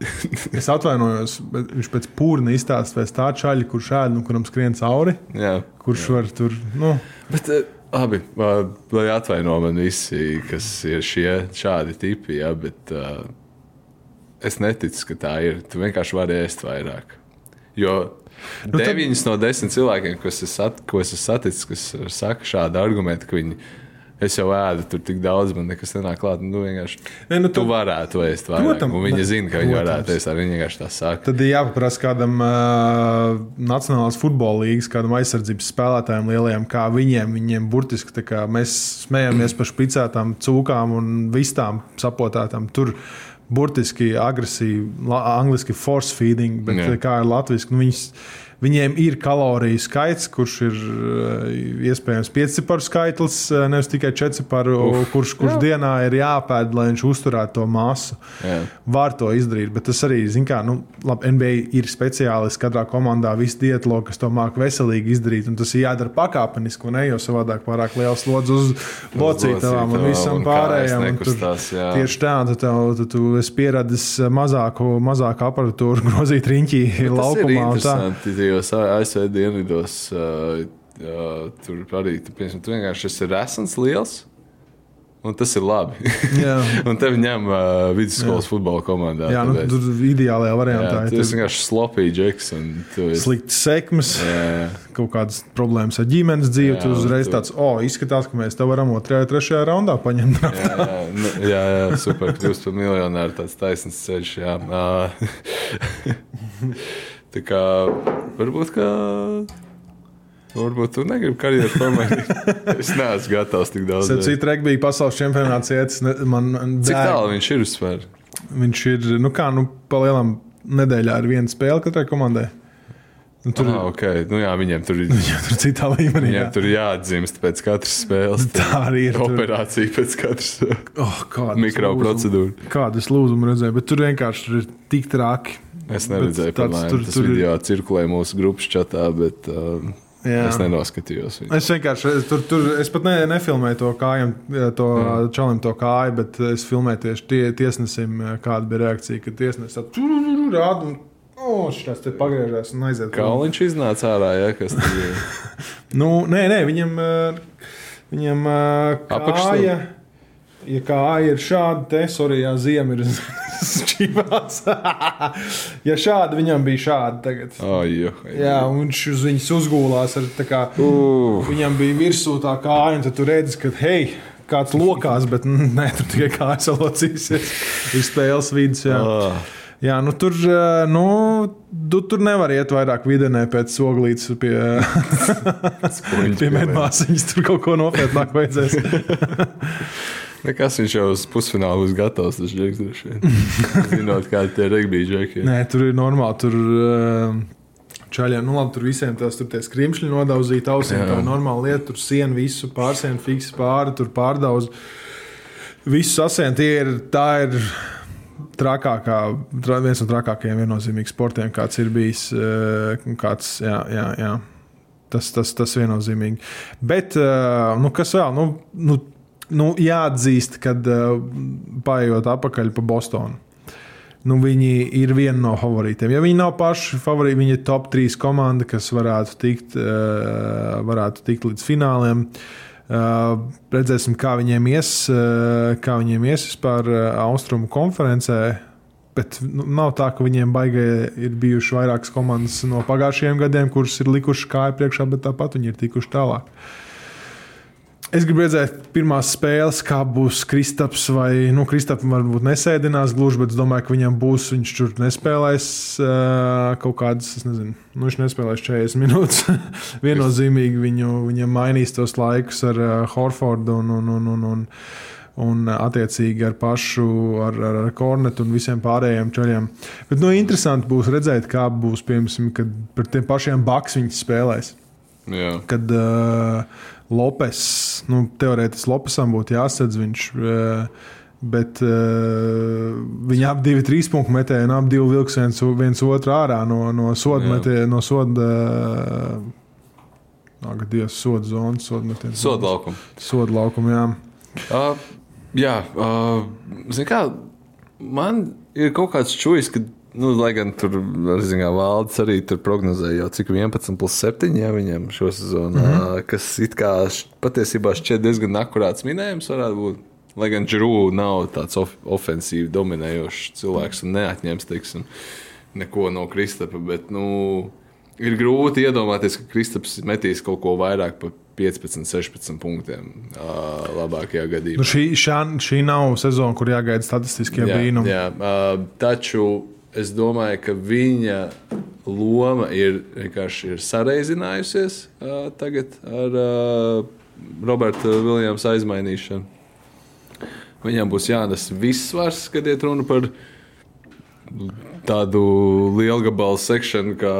Es atvainojos, bet viņš pēc pūra izstāsta pēc tā čaļa, kurš ēd, nu, kuram skrien cauri, Jā. kurš jā. var tur. Nu, Bet, eh, Labi, ā, lai atvaino man visi, kas ir šie šādi tipi, ja, bet uh, es neticu, ka tā ir. Tu vienkārši vari ēst vairāk. Jo nu, tad- deviņas no desmit cilvēkiem, kas es, sat, ko es esmu saticis, kas saka šādu argumentu, ka viņi es jau ēdu tur tik daudz, man nekas nenāk klāt. Nu, vienkārši, Nē, nu, tu tad- varētu ēst vairāk. Protams, un viņi ne- zina, ka viņi varētu ēst, arī vienkārši tā saka. Tad ir jāpaprasa kādam uh, Nacionālās futbola līnijas, kādam aizsardzības spēlētājiem lielajiem, kā viņiem, viņiem burtiski kā mēs smējamies par špicētām cūkām un vistām sapotētām. Tur burtiski agresīvi, angliski force feeding, bet. Jā. kā ir latviešu. Nu, viņas, Viņiem ir kaloriju skaits, kurš ir uh, iespējams pieciparu skaitlis, uh, nevis tikai četrciparu, kurš, kurš dienā ir jāpēd, lai viņš uzturētu to masu. Jā. Var to izdarīt, bet tas arī, zin kā, nu, labi, NBA ir speciālisti katrā komandā, visi dietologi, kas to māca veselīgi izdarīt, un tas ir jādara pakāpeniski, ne jau savādāk pārāk liels slodzi uz locītavām un visam un pārējām. un tur jā. Tieši tā, tad, tev, tad tu esi pieradis mazāku, mazāku aparatūru grozīt riņķī laukumā. un jo ASV dienvidos uh, uh, tur arī tu, piemēram, tu vienkārši esi resns, liels. Un tas ir labi. Un tevi ņem uh, vidusskolas jā. futbola komandā. Jā, nu, tāpēc- tur ideālajā variantā jā, ir tas vienkārši slopīgi džeks. esi- slikts sekmes. Jā, jā. kaut kādas problēmas ar ģimenes dzīvi. Jā, Tu uzreiz tu- tāds, o, oh, izskatās, ka mēs te varam otrajā, trešajā raundā paņemt. Jā, jā, nu, jā, jā super. Kļūst par miljonāru. Tāds taisnīgs ceļš. Tā kā varbūt, ka. Varbūt tu negribi karjeru pamainīt. Es neesmu gatavs tik daudz. Cits regbija pasaules čempionāts iet, man, man Cik dēļ- tālu viņš ir uzsver? Viņš ir, nu kā, nu, palielam nedēļā ir viena spēle katrai komandai. Nu, tur, Ah, okay. nu, jā, viņiem tur ir. tur citā līmenī. Viņiem Jā. tur jāatdzimst pēc katras spēles. Tā arī ir, tur- Operācija pēc katras Oh. Kādu es lūdzumu redzēju, bet tur vienkārši tur ir tik traki. Es neredzēju, kāda tur- tas tur video cirkulē mūsu grupas čatā, bet uh, Jā. es nenoskatījos. viņu. Es vienkārši es tur, tur es pat ne, nefilmēju to kāju, to mm. čalim to kāju, bet es filmēju tieši tie, tiesnesim, kāda bija reakcija. Kad tiesnesis tā rāda oh, šis te pagriežās un aiziet. Kā viņš iznāca ārā, ja kas tur ir? Nu, nē, nē, viņam, viņam kāja. Ja kāja ir šāda, te sorry, jā, ziema ir čīvās. ja šāda viņam bija šāda tagad. Oh, jo, Jā, un viņš uz viņas uzgulās ar tā kā. Uh. Viņam bija virsū tā kāja, un tu redzi, ka hei, kāds lokās, bet mm, nē, tur tikai kājas locīsies. Ir spēles vidus. Jā. Ah. Jā, nu tur, nu, tu, tur nevar iet vairāk vidienē pēc oglītes pie, pie medmāsiņas. Tur kaut ko nopietnāk vajadzēs. Nekas viņš jau uz pusfinālu būs gatavs. Tas droši vien. Zinot, kādi tie regbija džeki. ir. Nē, tur ir normāli. Tur, eh, Čaļiem, nu labi, tur visiem tās tur tie skrimšļi nodauzīt ausīm. Jā. Tā ir normāla lieta. Tur siena visu pārsienu fiks pāri, tur pārdauz. Visu sasien tie ir, tā ir trakākā, tra, viens no trakākajiem viennozīmīgiem sportiem, kāds ir bijis. eh, Kāds, jā, jā, jā. Tas, tas, tas viennozīmīgi. Bet, eh, nu, kas vēl? Nu, nu, nu, jāatzīst, ka paiet atpakaļ pa Bostonu. Nu, viņi ir viena no favorītiem. Ja viņi nav paši favorīti, viņi ir top 3 komanda, kas varētu tikt, eh, varētu tikt līdz fināliem. Uh, redzēsim, kā viņiem ies, uh, kā viņiem ies vispār uh, Austrumu konferencē. Bet nu, nav tā, ka viņiem baigā ir bijušas vairākas komandas no pagājušajiem gadiem, kuras ir likušas kāju priekšā, bet tāpat viņi ir tikuši tālāk. Es gribu redzēt, pirmās spēles, kā būs Kristaps. Vai nu, Kristaps varbūt nesēdinās gluži, bet es domāju, ka viņam būs. Viņš tur nespēlēs uh, kaut kādas, es nezinu, nu, viņš nespēlēs 40 minūtes. Viennozīmīgi viņu, viņam mainīs tos laikus ar uh, Horfordu un, un, un, un, un, un attiecīgi ar pašu, ar, ar, ar Kornetu un visiem pārējiem ceļiem. Bet nu, interesanti būs redzēt, kā būs, piemēram, kad par tiem pašiem Baks viņi spēlēs Jā. kad uh, Lopes, nu, teorētiski Lopesam būtu jāsadz viņš. Uh, Bet uh, viņi ap divi trīs punktu metēji, un ap divi vilks viens, viens otru ārā no, no soda metēja, no soda. Uh, Ak, Dievs, soda zonas, soda metēja. Soda laukumu. Soda laukumu, jā. Uh, jā, uh, zini kā, man ir kaut kāds čūlis, ka Nu, lai gan tur, zinām, valdes arī tur prognozēja cik 11 plus 7 ja, viņam šo sezonu, mm -hmm. kas it kā patiesībā šķiet diezgan akurāts minējums varētu būt. Lai gan Džrū nav tāds of ofensīvi dominējošs cilvēks un neatņems, teiksim, neko no Kristapa, bet, nu, ir grūti iedomāties, ka Kristaps metīs kaut ko vairāk par 15, 16 punktiem ā, labākajā gadījumā. Nu, šī, šā, šī nav sezona, kur jāgaida statistiskie brīnumi. Jā, uh, taču es domāju, ka viņa loma ir vienkārši ir sareizinājusies uh, tagad ar uh, Roberta Viljamsa aizmainīšanu. Viņam būs jānes viss svars, kad iet runa par tādu lielu gabalu sekšanu, kā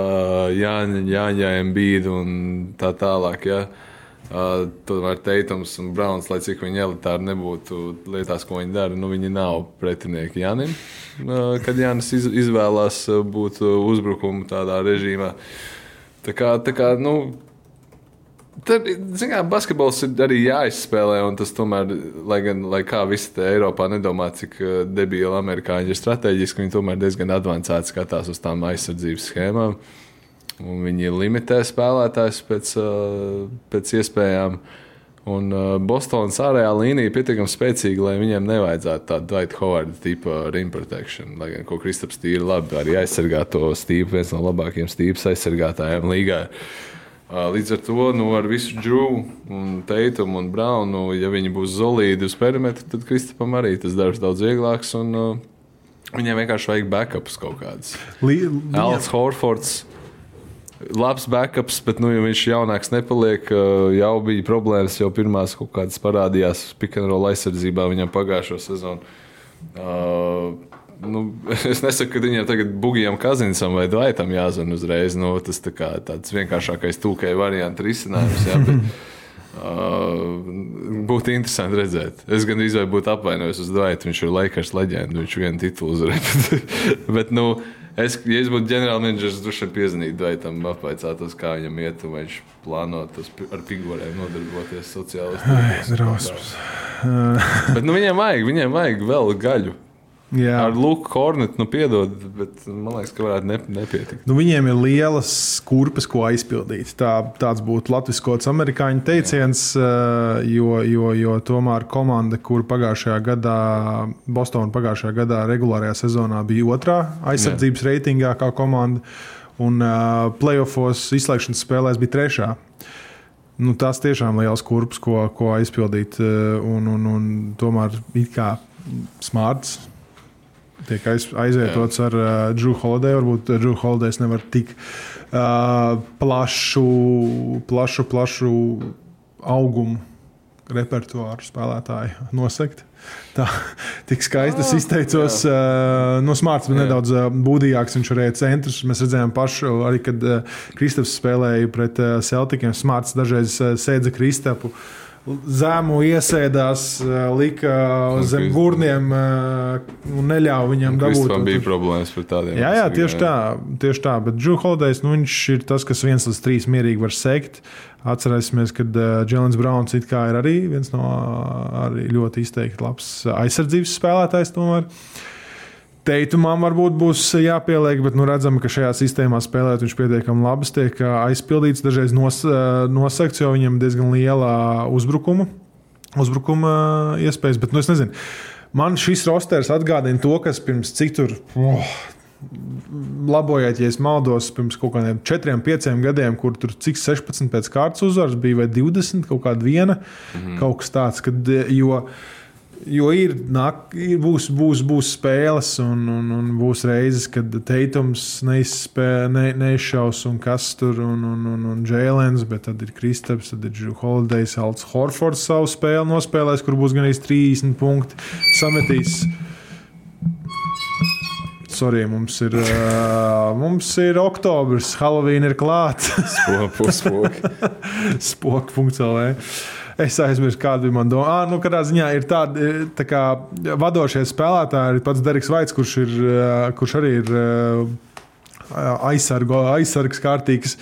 Jāņa, Jāņa, Embīda un tā tālāk. Ja. Uh, tomēr Teitons un Browns, lai cik viņi elitāri nebūtu lietās, ko viņi dara, nu, viņi nav pretinieki Jānim. Uh, kad Jānis iz, izvēlās uh, būt uh, uzbrukuma tādā režīmā. Tā kā, tā kā nu, Tad, zinām, basketbols ir arī jāizspēlē, un tas tomēr, lai gan lai kā visi te Eiropā nedomā, cik uh, debīli amerikāņi ir strateģiski, viņi tomēr diezgan avansēti skatās uz tām aizsardzības schēmām. Un viņi limitē spēlētājus pēc, uh, pēc iespējām. Un uh, Bostonas ārējā līnija ir pietiekami spēcīga, lai viņiem nevajadzētu tādu Dwight Howard tipu rim protection. Lai gan Kristaps tīri labi arī aizsargā to stīpu, viens no labākajiem stīpas aizsargātājiem līgā. Uh, Līdz ar to nu, ar visu Džūnu, Teitumu un Braunu, ja viņi būs solīdi uz perimetra, tad Kristapam arī tas darbs daudz vieglāks. Un, uh, viņiem vienkārši vajag backups kaut kāds. Li, Alans Horfords. Labs backups, bet, nu, ja viņš jaunāks nepaliek, uh, jau bija problēmas. Jau pirmās kaut kādas parādījās Pikantrola aizsardzībā viņam pagājušo sezonu. Uh, nu, es nesaku, ka viņam tagad bugijam Kazinsam vai Dvaitam jāzina uzreiz. Nu, tas tā kā tāds vienkāršākais tūkai variants risinājums. Jā, bet, Uh, būtu interesanti redzēt. Es gan izvēlējos būt apvainojis uz Dvaitu. Viņš ir Lakers leģenda, viņš vienu titulu uzvarēja. bet, nu, es, ja es būtu ģenerālmenedžers, droši vien piezvanītu Dvaitam, apvaicātos, kā viņam iet, vai viņš plāno ar figūriem nodarboties sociālajos Drausmas. Bet nu, viņiem vajag, viņiem vajag vēl gaļu. Jā. Ar Luku Kornetu, nu, piedod, bet man liekas, ka varētu ne, nepietikt. Nu, viņiem ir lielas kurpes, ko aizpildīt. Tā, tāds būtu latviskots amerikāņu teiciens, eh, jo, jo, jo tomēr komanda, kur pagājušajā gadā, Bostonā pagājušajā gadā regulārajā sezonā bija otrā aizsardzības reitingā kā komanda, un uh, playoffs izslēgšanas spēlēs bija trešā. Nu, tas tiešām ir liels kurps, ko, ko aizpildīt. eh, Un, un, un tomēr it kā smarts tiek aiz, aizietots ar uh, Drew Holiday. Varbūt Drew Holiday nevar tik uh, plašu, plašu, plašu augumu repertuāru spēlētāju nosegt. Tā tik skaisti es izteicos. Uh, no smarts, bet nedaudz uh, būdīgāks. Viņš arī centrs. Mēs redzējām pašu, arī kad uh, Kristaps spēlēja pret uh, Celtikiem. Smarts dažreiz uh, sēdza Kristapu. Zemu iesēdās, uh, lika zem Krist- gurniem uh, un neļāva viņam dabūt. Kristam to- bija problēmas par tādiem. Jā, jā, tieši tā. Tieši tā. Bet Džūks Holidejs nu, ir tas, kas viens līdz trīs mierīgi var sekt. Atcerēsimies, ka Browns it kā ir arī viens no arī ļoti izteikti labs aizsardzības spēlētājs. Tomēr. Teitumam varbūt būs jāpieliek, bet nu, redzam, ka šajā sistēmā spēlēt viņš pietiekami labi tiek ā, aizpildīts, dažreiz nos, ā, nosegts, jo viņam diezgan liela uzbrukuma, uzbrukuma iespējas. Bet, nu, es nezinu, man šis rosters atgādina to, kas pirms cik tur. Oh, Labojiet, ja es maldos, pirms kaut kādiem 4, 5 gadiem, kur tur cik 16 pēc kārtas uzvaras bija, vai 20, kaut kāda viena, mm -hmm. kaut kas tāds. Kad, jo, Jo ir, nāk, ir būs, būs, būs spēles, un, un, un būs reizes, kad Teitons neizspē, ne, neizšaus, un kas tur un, un, un, un Jēlens, bet tad ir Kristaps, tad ir Drew Holidays, Alts Horfords savu spēli nospēlēs, kur būs gan 30 punkti sametīs. Sorry, mums ir, uh, mums ir oktobris, Halloween ir klāts. Puspoki. Spoku.CLV. Es aizmirsu, kāda bija mana doma. Ah, nu, kādā ziņā ir tādi tā kā, vadošie spēlētāji. Ir pats Deriks Vaits, kurš, ir, eh, kurš arī ir eh, aizsargo, aizsargs kārtīgs.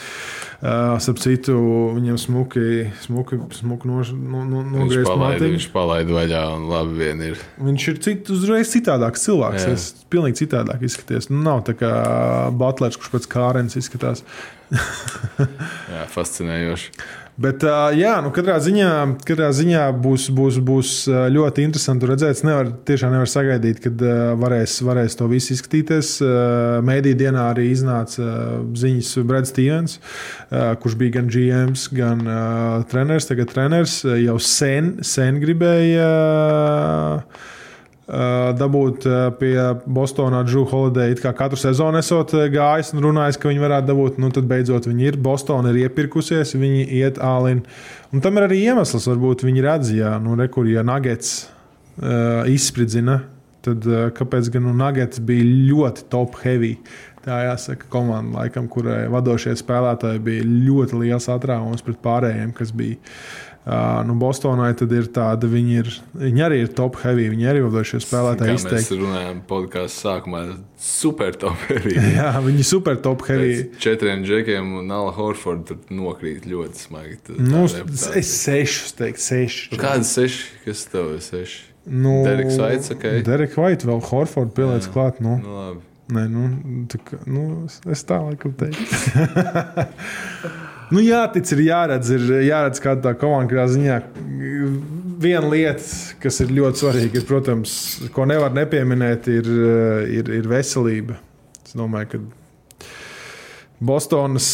Uh, Starp citu, viņam smuki, smuki, smuki nož- no, no, Viņš nogriezt palaida, matiņu. viņš palaida vaļā un labi vien ir. Viņš ir cit, uzreiz citādāks cilvēks. Jā. Es pilnīgi citādāk izskaties. Nu, nav tā kā Butlers, kurš pēc kārens izskatās. Jā, fascinējoši. Bet, jā, nu, katrā ziņā, katrā ziņā būs, būs, būs ļoti interesanti redzēt. Es nevaru, tiešām nevaru sagaidīt, kad varēs, varēs to visu izskatīties. Mēdī dienā arī iznāca ziņas Brad Stevens, kurš bija gan GMs, gan treneris. Tagad treneris jau sen, sen gribēja. Uh, dabūt uh, pie Bostonā Drew Holiday. it kā Katru sezonu esot uh, gājis un runājis, ka viņi varētu dabūt. Nu, tad beidzot viņi ir. Bostonā ir iepirkusies, viņi iet ālin. Un tam ir arī iemesls. Varbūt viņi redz, ja, nu, re, kur, ja Nuggets uh, izspridzina, tad uh, kāpēc gan nu, Nuggets bija ļoti top heavy. Tā jāsaka, komanda, laikam, kurai vadošie spēlētāji bija ļoti liels atrāvums pret pārējiem, kas bija. Uh, nu, Bostonai tad ir tāda, viņi, ir, viņi arī ir top heavy, viņi arī vadošie spēlētāji Kā mēs izteikti. runājām podkāstu sākumā, super top heavy. Jā, viņi ir super top heavy. Pēc četriem džekiem un Nala Horforda nokrīt ļoti smagi. Tā- Nu, tā es sešus teiktu, sešus. Nu, Kādas seši? Kas tev ir seši? Nu, Dereks Vaits, ok. Derek White vēl Horford pieliec klāt. Nu. Nu, labi. Nē, nu, tā, nu, es- es tā laikam teiktu. nu, jātic, ir jāredz, ir jāredz kāda tā komanda, kādā ziņā. Viena lieta, kas ir ļoti svarīga, ir, protams, ko nevar nepieminēt, ir, ir, ir veselība. Es domāju, ka Bostonas,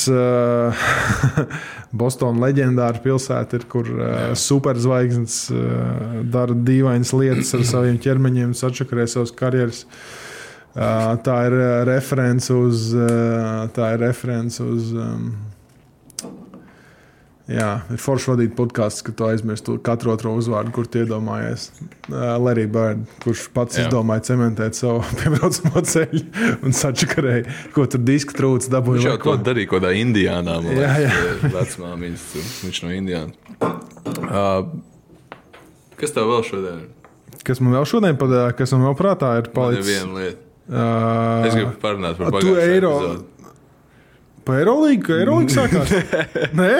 Bostonas leģendāra pilsēta ir, kur uh, superzvaigznes uh, dara dīvainas lietas ar saviem ķermeņiem, sačakarē savas karjeras. Uh, tā ir reference uz. Tā ir reference uz um, jā, ir forši vadīt podkāstu, ka tu aizmirsti katru otro uzvārdu, kur tu iedomājies. Uh, Larry Bird, kurš pats Jā. jā. izdomāja cementēt savu piebraucamo ceļu un sačakarēja, ko tur diska trūcis, dabūja. Viņš jau to ko. darīja kaut kādā Indijānā. man Jā, liekas, Vecmāmiņas, viņš no Indijas. Uh, kas tev vēl šodien ir? Kas man vēl šodien patīk, kas man vēl prātā ir palicis? viena lieta. Uh, Es gribu parunāt par pagājušo eiro- epizodu. Pa Eirolīgu, ka Eirolīga sākās? Nē,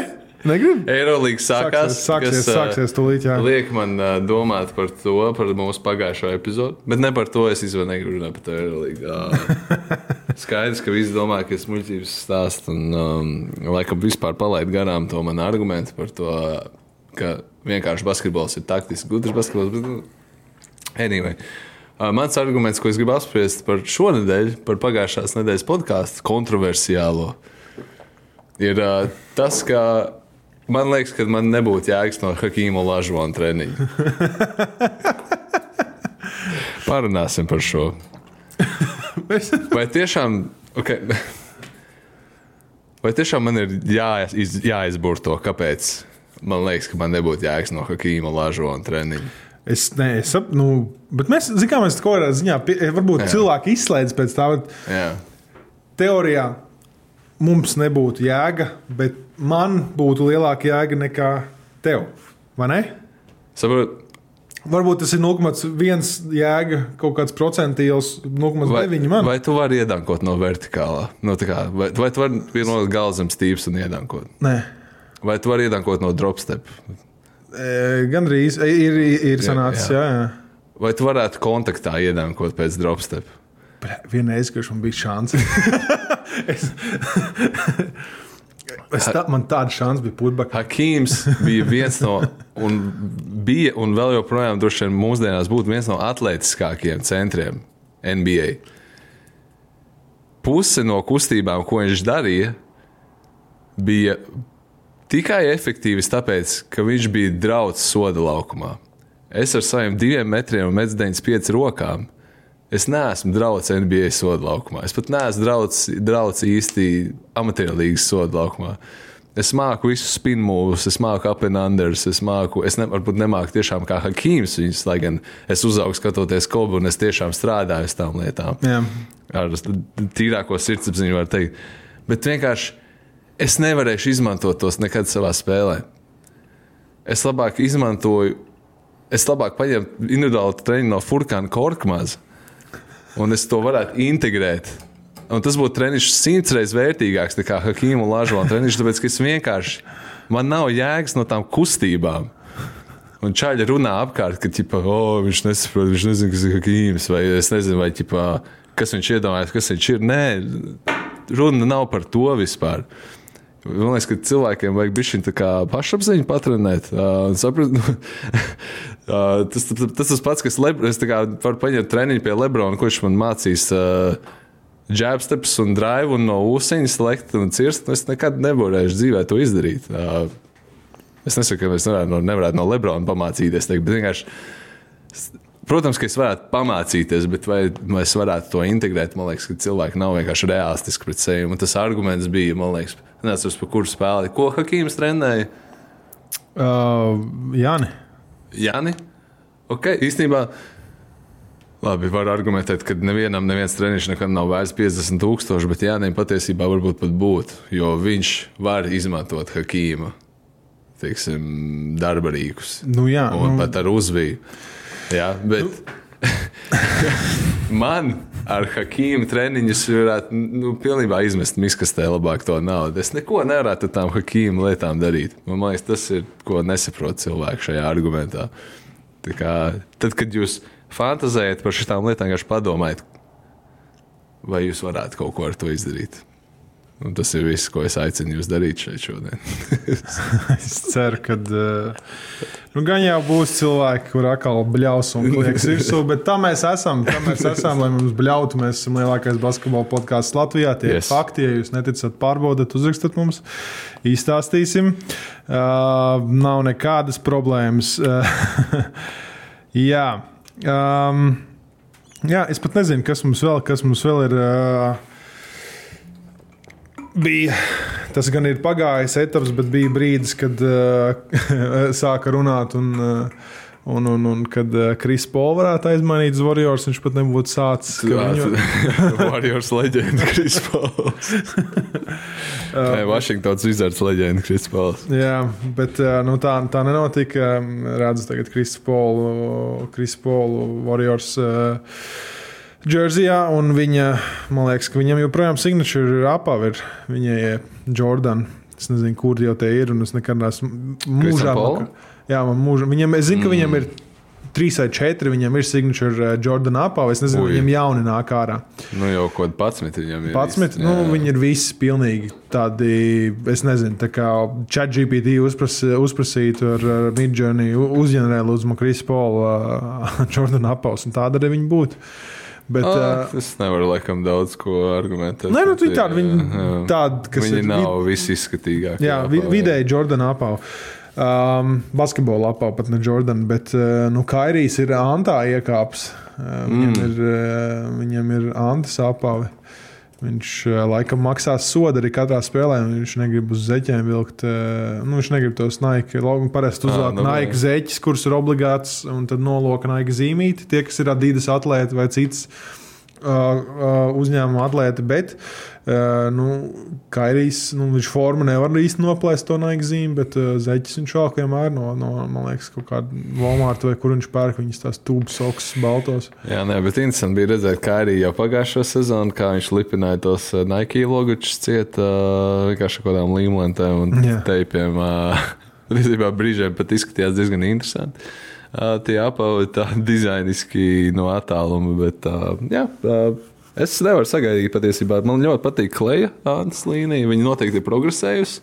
negribu. Eirolīga sākās. Sāksies, kas, sāksies tūlīt, jā. Liek man uh, domāt par to, par mūsu pagājušo epizodu. Bet ne par to es izvēlējos, negribu runāt par to Eirolīgu. Uh, skaidrs, ka visi domā, ka es muļķības stāstu un um, laikam vispār palaidu garām to manu argumentu par to, ka vienkārši basketbols ir taktiski gudrs basketbols. Bet, nu, anyway. Uh, Mans arguments, ko es gribu apspriest par šo nedēļu, par pagājušās nedēļas podkāstu kontroversiālo, ir uh, tas, ka man liekas, ka man nebūtu jēgas no Hakīma Lažona treniņa. Parunāsim par šo. Vai tiešām, okay, vai tiešām man ir jāiz, jāizbūr to, kāpēc man liekas, ka man nebūtu jēgas no Hakīma Lažona treniņa? Es, sap, nu, bet mēs zinām, ka kaut kādā ziņā pie- varbūt Jā. cilvēki izslēdz pēc tā, bet Jā. teorijā mums nebūtu jēga, bet man būtu lielāka jēga nekā tev. Vai ne? Saprot, Varbūt tas ir 0,1 jēga, kaut kāds procentīls, 0,9 man. vai tu vari iedankot no vertikālā? No, tā kā, vai, vai tu vari vienot galvu zem stīvs un iedankot? Nē, Vai tu vari iedankot no dropstep? e, gandrīz e, ir, ir, ir sanācis. jā. Jā, jā. Vai tu varētu kontaktā iedankot pēc dropstep? Vienreiz, kad man bija šāds. es, es tā, man tāda šāds bija purbakā. Hakīms bija viens no, un bija, un vēl joprojām droši vien mūsdienās būtu viens no atletiskākajiem centriem NBA. Puse no kustībām, ko viņš darīja, bija tikai efektīvas tāpēc, ka viņš bija draugs soda laukumā. Es ar saviem diviem metriem un 1,95 rokām. Es neesmu draugs NBA soda laukumā. Es pat neesmu draugs, draugs īsti amatierlīgas soda laukumā. Es māku visus spin moves, es māku unders, es māku, es ne, varbūt nemāku tiešām kā Hakīms viņus, lai gan es uzaugu skatoties kobu un es tiešām strādāju uz tām lietām Jā. ar tīrāko sirdsapziņu, var teikt. Bet vienkārši es nevarēšu izmantot tos nekad savā spēlē. Es labāk izmantoju, es labāk paņemu individuālu treniņu no Furkana Korkmaza, un es to varētu integrēt Un tas būtu treniņš simts reizes vērtīgāks nekā Hakīma un Lāžona treniņš, tāpēc ka es vienkārši, man nav jēgas no tām kustībām. Un čaļi runā apkārt, ka ķipa, oh, viņš nesaprot, viņš nezina, kas ir Hakīms, vai es nezinu, vai ķipa, kas viņš iedomājas, kas viņš ir. Nē, runa nav par to vispār. Man liekas, ka cilvēkiem vajag bišķiņ tā kā pašapziņu patrenēt. Uh, un saprast, nu, uh, tas, tas, tas tas pats, kas Lebr es varu paņemt treniņu pie Lebrona, kurš man mācīs uh, jabsteps un drive un no ūsuņas lekt un cirst. nu, Es nekad nevarēšu dzīvē to izdarīt. Uh, Es nesaku, ka es nevarētu no, nevarētu no Lebrona pamācīties, teikt, bet vienkārši. Protams, ka es varētu pamācīties, bet vai, vai es varētu to integrēt? Man liekas, ka cilvēki nav vienkārši realistiski pret sevi. Un tas arguments bija, man liekas, nezinu, par kuru spēli. Ko Hakīms trenēja? Uh, Jāni. Jāni? Ok, īstenībā. Labi, var argumentēt, ka nevienam neviens treniņš nekad nav vērts 50 tūkstoši, bet Jānis patiesībā varbūt pat būtu, jo viņš var izmantot Hakīma teiksim, darba rīkus. Nu, jā, un nu- pat ar uzviju. Jā, bet man ar Hakīmu treniņus varētu nu, pilnībā izmest miskastē labāk to naudu. Es neko nevarētu ar tām Hakīmu lietām darīt. Man liekas, tas ir, ko nesaprot cilvēki šajā argumentā. Tā Kā, tad, kad jūs fantazējat par šīm lietām, vienkārši padomājiet, vai jūs varētu kaut ko ar to izdarīt. Un tas ir viss, ko es aicinu jūs darīt šeit šodien. Es ceru, ka uh, nu, gan jau būs cilvēki, kur atkal bļaus un liekas virsū, bet tā mēs esam. Tā mēs esam, lai mums bļautu. Mēs esam lielākais basketbola podkāsts Latvijā. Tie ir Yes. fakti. Ja jūs neticat, pārbaudat, uzrakstat mums, izstāstīsim. Uh, nav nekādas problēmas. Uh, jā. Um, jā, es pat nezinu, kas mums vēl, kas mums vēl ir. Uh, bija. Tas gan ir pagājis etaps, bet bija brīdis, kad uh, sāka runāt. Un, uh, Un, un, un kad uh, Kris Pols varētu aizmainīt Warriors, viņš pat nebūtu sācis. Viņu, Warriors leģenda Kris Pauls. Nē, Vašingtons Wizards leģenda Kris Pauls. jā, bet nu, tā, tā nenotika. Redzu, tagad Kris Polu, Kris Polu Warriors. Uh, Džersijā, un viņa, man liekas, ka viņam joprojām signature ir apavi. Viņai ir Jordan. Es nezinu, kur jau te ir, un es nekad neesmu mūžā. Jā, man mūžā. Viņam, es zinu, ka viņam ir trīs vai četri, viņam ir signature uh, Jordan apavi. Es nezinu, Ui. viņam jauni nāk ārā. Nu, jau kaut kāda pacmita viņam ir. 11. Nu, viņi ir visi pilnīgi tādi, es nezinu, tā kā ChatGPT uzpras, uzprasītu ar, Midjourney, uzģenerēlu uz Makrīs Polu, uh, Jordan apaus, un tāda arī viņi būtu. Bet, Ah, uh, es nevaru laikam daudz ko argumentēt. Nē, nu, viņi tādi, viņi tādi, kas viņi ir nav visizskatīgākie. Jā, vi, vidēji Jordana apau. Um, basketbola apau, pat ne Jordana, bet uh, nu, Kairijs ir Antā iekāps. Uh, viņam, mm. ir, uh, viņam ir Antas apavi. Viņš uh, laikam maksās sodu arī katrā spēlē. Viņš negrib uz zeķiem vilkt. Uh, nu, viņš negrib tos Nike. Logan parasti Ā, uzvelk nu, Nike zeķis, kurus ir obligāts, un tad noloka Nike zīmīti. Tie, kas ir Adidas atlēti vai cits uh, uh, uzņēmuma atlēti, bet uh, nu, Kairijs, nu, viņš formu nevar īsti noplēst to Nike zīmi, bet uh, zeķis viņš vēl vienmēr no, no, man liekas, kaut kāda Walmart vai kur viņš pērk viņas tās tūbas sokas baltos. Jā, nē, bet interesanti bija redzēt, arī jau pagājušo sezonu, kā viņš lipināja tos uh, Nike logočus ciet vienkārši kaut kādām līmlentēm un Jā. teipiem. Principā brīžiem pat izskatījās diezgan interesanti. Tie apavi tā dizainiski no attāluma, bet jā. Uh, Es nevaru sagaidīt patiesībā. Man ļoti patīk kleja ādas līnija. Viņa noteikti ir progresējusi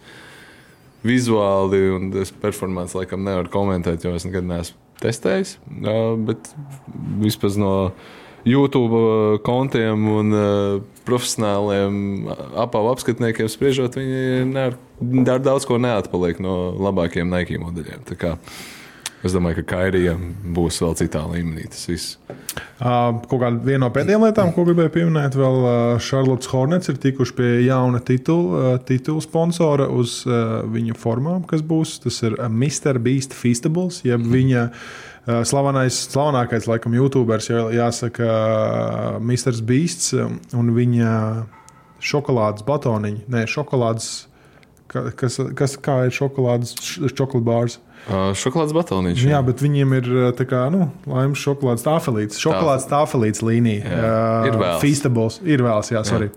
vizuāli, un tas performāns laikam nevar komentēt, jo es nekad neesmu testējis. Uh, bet vispār no YouTube uh, kontiem un uh, profesionāliem apavu apskatniekiem spriežot, viņi dar daudz ko neatpaliek no labākiem Nike modeļiem. Kā Es domāju, ka Kairijam būs vēl citā līmenī tas viss. Kaut kāda viena no pēdējām lietām, ko gribēju pieminēt, vēl Charlotte Hornets ir tikuši pie jauna titula, titula sponsora uz viņu formām, kas būs. Tas ir Mr. Beast Feastables, jeb viņa uh, slavenais, slavenākais, laikam, YouTubers, jā- jāsaka, Mr. Beasts un viņa šokolādes batoniņi, ne šokolādes. ka- Kas, kas, kā ir šokolādes, š- čokolādes bārs? Šokolādes batoniņš. Jā, bet viņiem ir tā kā nu, laimes šokolādes tāfelītes. Šokolādes tāfelītes līnija. Jā. Ir vēls. Feastables. Ir vēls, jā, sorry.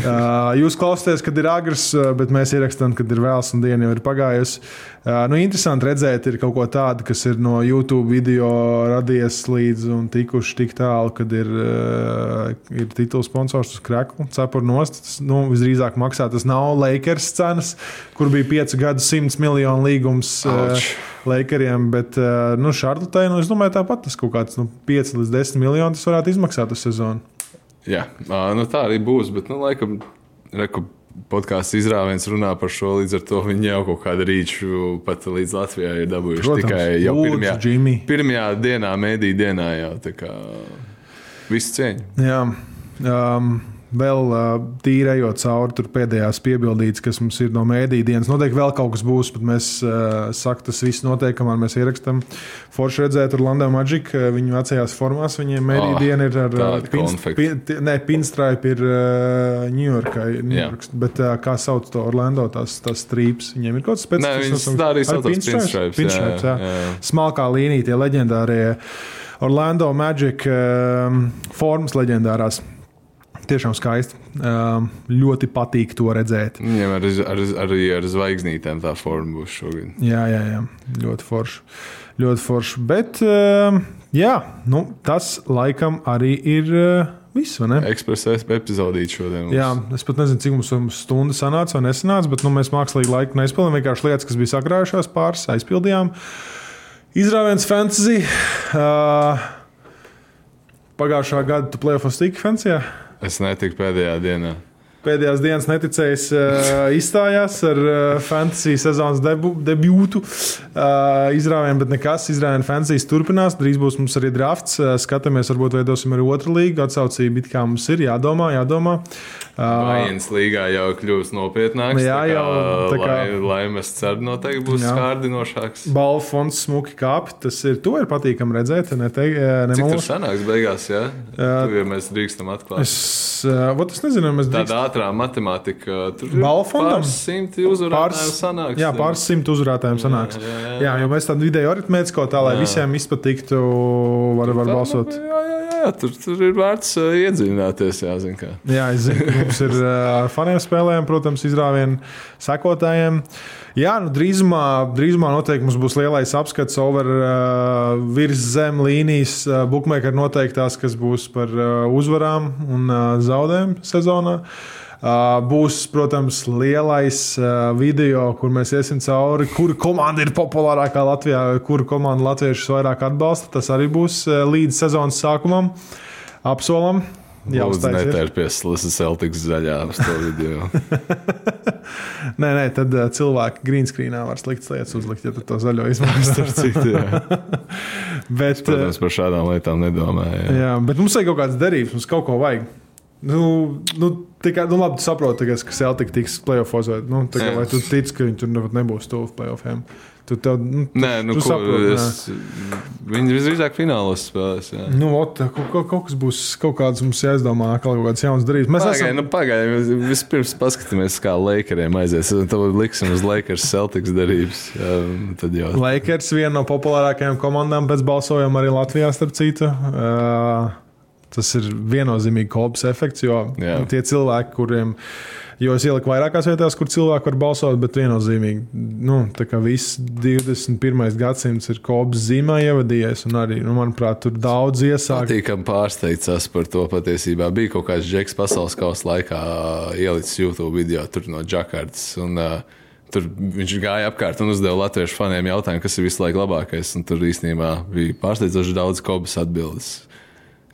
uh, jūs klausāties, kad ir agrs, bet mēs ierakstām, kad ir vēls un diena jau ir pagājusi. Nu, interesanti redzēt, ir kaut ko tādu, kas ir no YouTube video radies līdz un tikuši tik tālu, kad ir, ir tituls sponsors uz krekla, cepur nost. Tas, nu, visdrīzāk maksā tas nav Lakers cenas, kur bija 5 gadu 100 miljonu līgums. Auč. Lakeriem, bet nu, Šarlotē, nu, es domāju, tāpat tas kaut kāds nu, 5 līdz 10 miljoni tas varētu izmaksāt uz sezonu. Jā, nu, tā arī būs. Bet, nu, laikam, reku podkāstu izrāviens runā par šo. Līdz ar to viņi jau kaut kādu rīču pat līdz Latvijai ir dabūjuši. Protams, tikai jau lūdzu, pirmajā, Jimmy. pirmajā dienā, mēdī dienā jau tā kā visu cieņu. Jā, um, vēl tīri ejot cauri tur pēdējās piebildītas, kas mums ir no mēdīņa dienas. Noteikti vēl kaut kas būs, bet mēs sakām, tas viss notiek, kamēr mēs ierakstām. Forši redzēt, tur Landā Magic, uh, viņu vecajās formās, viņiem mēdīņa Ah, diena ir ar konfekti. pin, ir Ņujorkai, bet kā sauc to Orlando, tās, tās strīps, viņiem ir kaut kas specifisks. tā arī Ar saucās pinstripes? pinstripes, jā, jā. jā. Smalkā līnija, tie leģendārie Orlando Magic um, formas leģendārās. Tiešām skaisti. Um, ļoti patīk to redzēt. Viņiem ar, ar, arī ar zvaigznītēm tā forma būs šogad. Jā, jā, jā. ļoti forši. Ļoti forši. Bet um, jā, nu, tas laikam arī ir uh, viss. vai ne? Ekspresa epizodīt šodien. mums. Jā, es pat nezinu, cik mums mums stunda sanāca vai nesanāca, bet nu, mēs mākslīgi laiku neizpildījām. Vienkārši lietas, kas bija sakrājušās, pāris aizpildījām. Izrāviens fantasy. Uh, pagājušā gada tu plēsofos tiki fantasy. Es netiku pēdējā dienā. Pēdējās dienas neticējis, uh, izstājās ar uh, fantasy sezonas debu, debūtu. Uh, izrāvienu, bet nekas. Izrāvienu fantasy turpinās. Drīz būs mums arī drafts. Uh, skatāmies, varbūt veidosim arī otru līgu. Atsaucība it kā mums ir jādomā, jādomā. Uh, Vājienas līgā jau kļūst nopietnāks. Jā, tā kā, jau, tā kā- lai, lai mēs ceram, noteikti būs Jā. kārdinošāks. Balvu fonds smuki kāp. Tas ir, to ir patīkami redzēt. Ne, te, ne Cik mums. sanāks beigās, ja? Jā. Tu, ja mēs drīkstam atklāt. Es, uh, vot es nezinu, mēs Tāda drīkst- ātrā matemātika. Tur Balvu fondam? pāris simti uzvarētāju sanāks. jā, pāris simt uzvarētājiem sanāks. jā, jā. Jā, jo mēs tādu vidēju aritmētisko tā, lai Jā. visiem izpatiktu, var, var balsot. Jā, jā, jā, tur, tur ir vērts uh, iedziļināties, jāzina. Kā. Jā, es zinu, mums ir uh, faniem spēlēm, protams, izrāvienu sekotājiem. Jā, nu, drīzumā, drīzumā noteikti mums būs lielais apskats over uh, virs zem līnijas, uh, bookmaker noteiktās, kas būs par uh, uzvarām un uh, zaudējumu sezonā. Uh, būs, protams, lielais uh, video, kur mēs iesim cauri, kura komanda ir populārākā Latvijā, kuru komandu latviešus vairāk atbalsta. Tas arī būs uh, līdz sezonas sākumam. Apsolam, Jā, uztaisiet. netērpies Lasa Celtics zaļā uz to video. Nē, nē, tad uh, cilvēki green screenā var sliktas lietas uzlikt, ja to zaļo izmanto. Bet, uh, Protams, par šādām lietām nedomāju. Jā. jā, bet mums vajag kaut kādas derības, mums kaut ko vajag. Nu, nu, tikai, nu labi, tu saproti, ka Celtic tiks playoffs. vai- Nu, vai tu tici, ka viņi tur nebūs tuvu playoffiem? Tu, tev, nu, Nē, nu, tu ko, saproti, es, viņi visdrīzāk finālos spēlēs. Jā. Nu, ot, kaut, kaut, kaut kas būs, kaut kāds mums jāizdomā, kaut kādas jaunas darības. Mēs Pagaidām, esam. nu, pagaidām. Vis- Vispirms paskatīsimies, kā Lakeriem aizies. Tad liksim uz Lakers Celtics darības. Jā, tad jau. Lakers viena no populārākajām komandām pēc balsojuma arī Latvijā, starp citu. Uh, tas ir viennozīmīgi kolbs efekts, jo Jā. tie cilvēki, kuriem. Jo es ieliku vairākās vietās, kur cilvēki var balsot, bet viennozīmīgi, nu, tā kā viss 21. gadsimts ir kopas zīmē ievadījies, un arī, nu, manuprāt, tur daudz iesāk. Patīkami pārsteigts esmu par to patiesībā. Bija kaut kāds džeks pasaules kausa laikā ielicis YouTube video tur no Džakartas. Un, ā, Tur viņš gāja apkārt un uzdeva latviešu faniem jautājumu, kas ir visu laiku labākais. Un tur īstenībā bija pārsteidzoši daudz kobas atbildes.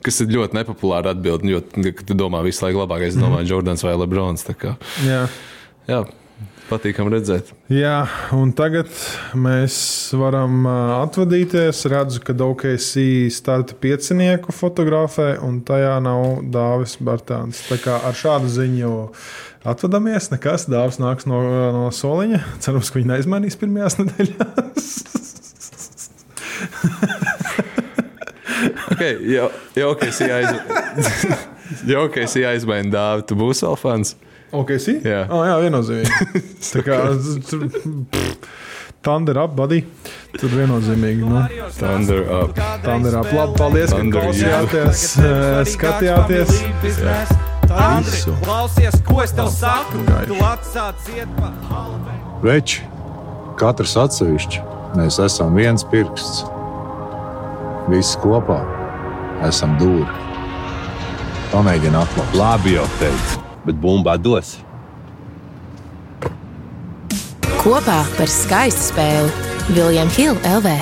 Kas ir ļoti nepopulāra atbilde. Jo, kad tu domā, visu laiku labākais, es domāju, Jordans vai Lebrons. Jā. Jā, patīkami redzēt. Jā, un tagad mēs varam atvadīties. Redzu, ka OKC starta piecinieku fotografē, un tajā nav Dāvis Bartāns. Tā kā ar šādu ziņu atvadāmies. Nekas, Dāvis nāks no, no soliņa. Cerams, ka viņi neizmainīs pirmajās nedēļās. Okay, jau, jau, ka es aiz... jau, ka es aizmainu dāvu, tu būsi vēl fans. OKC? Jā. Oh, jā, viennozīmīgi. Tā kā, Thunder up, buddy. Tur viennozīmīgi. Nu, Thunder up. Thunder up. Labi, paldies, ka Thunder klausījāties, eh, skatījāties. Visu. Klausies, ko es tev saku? Tu atsāc iet pa Veči, katrs atsevišķi, mēs esam viens pirksts. Visi kopā esam dūri. Pamēģini atklāt. Labi jau teicu, bet bumbā dos. Kopā par skaistu spēli Viljams Hilde LV.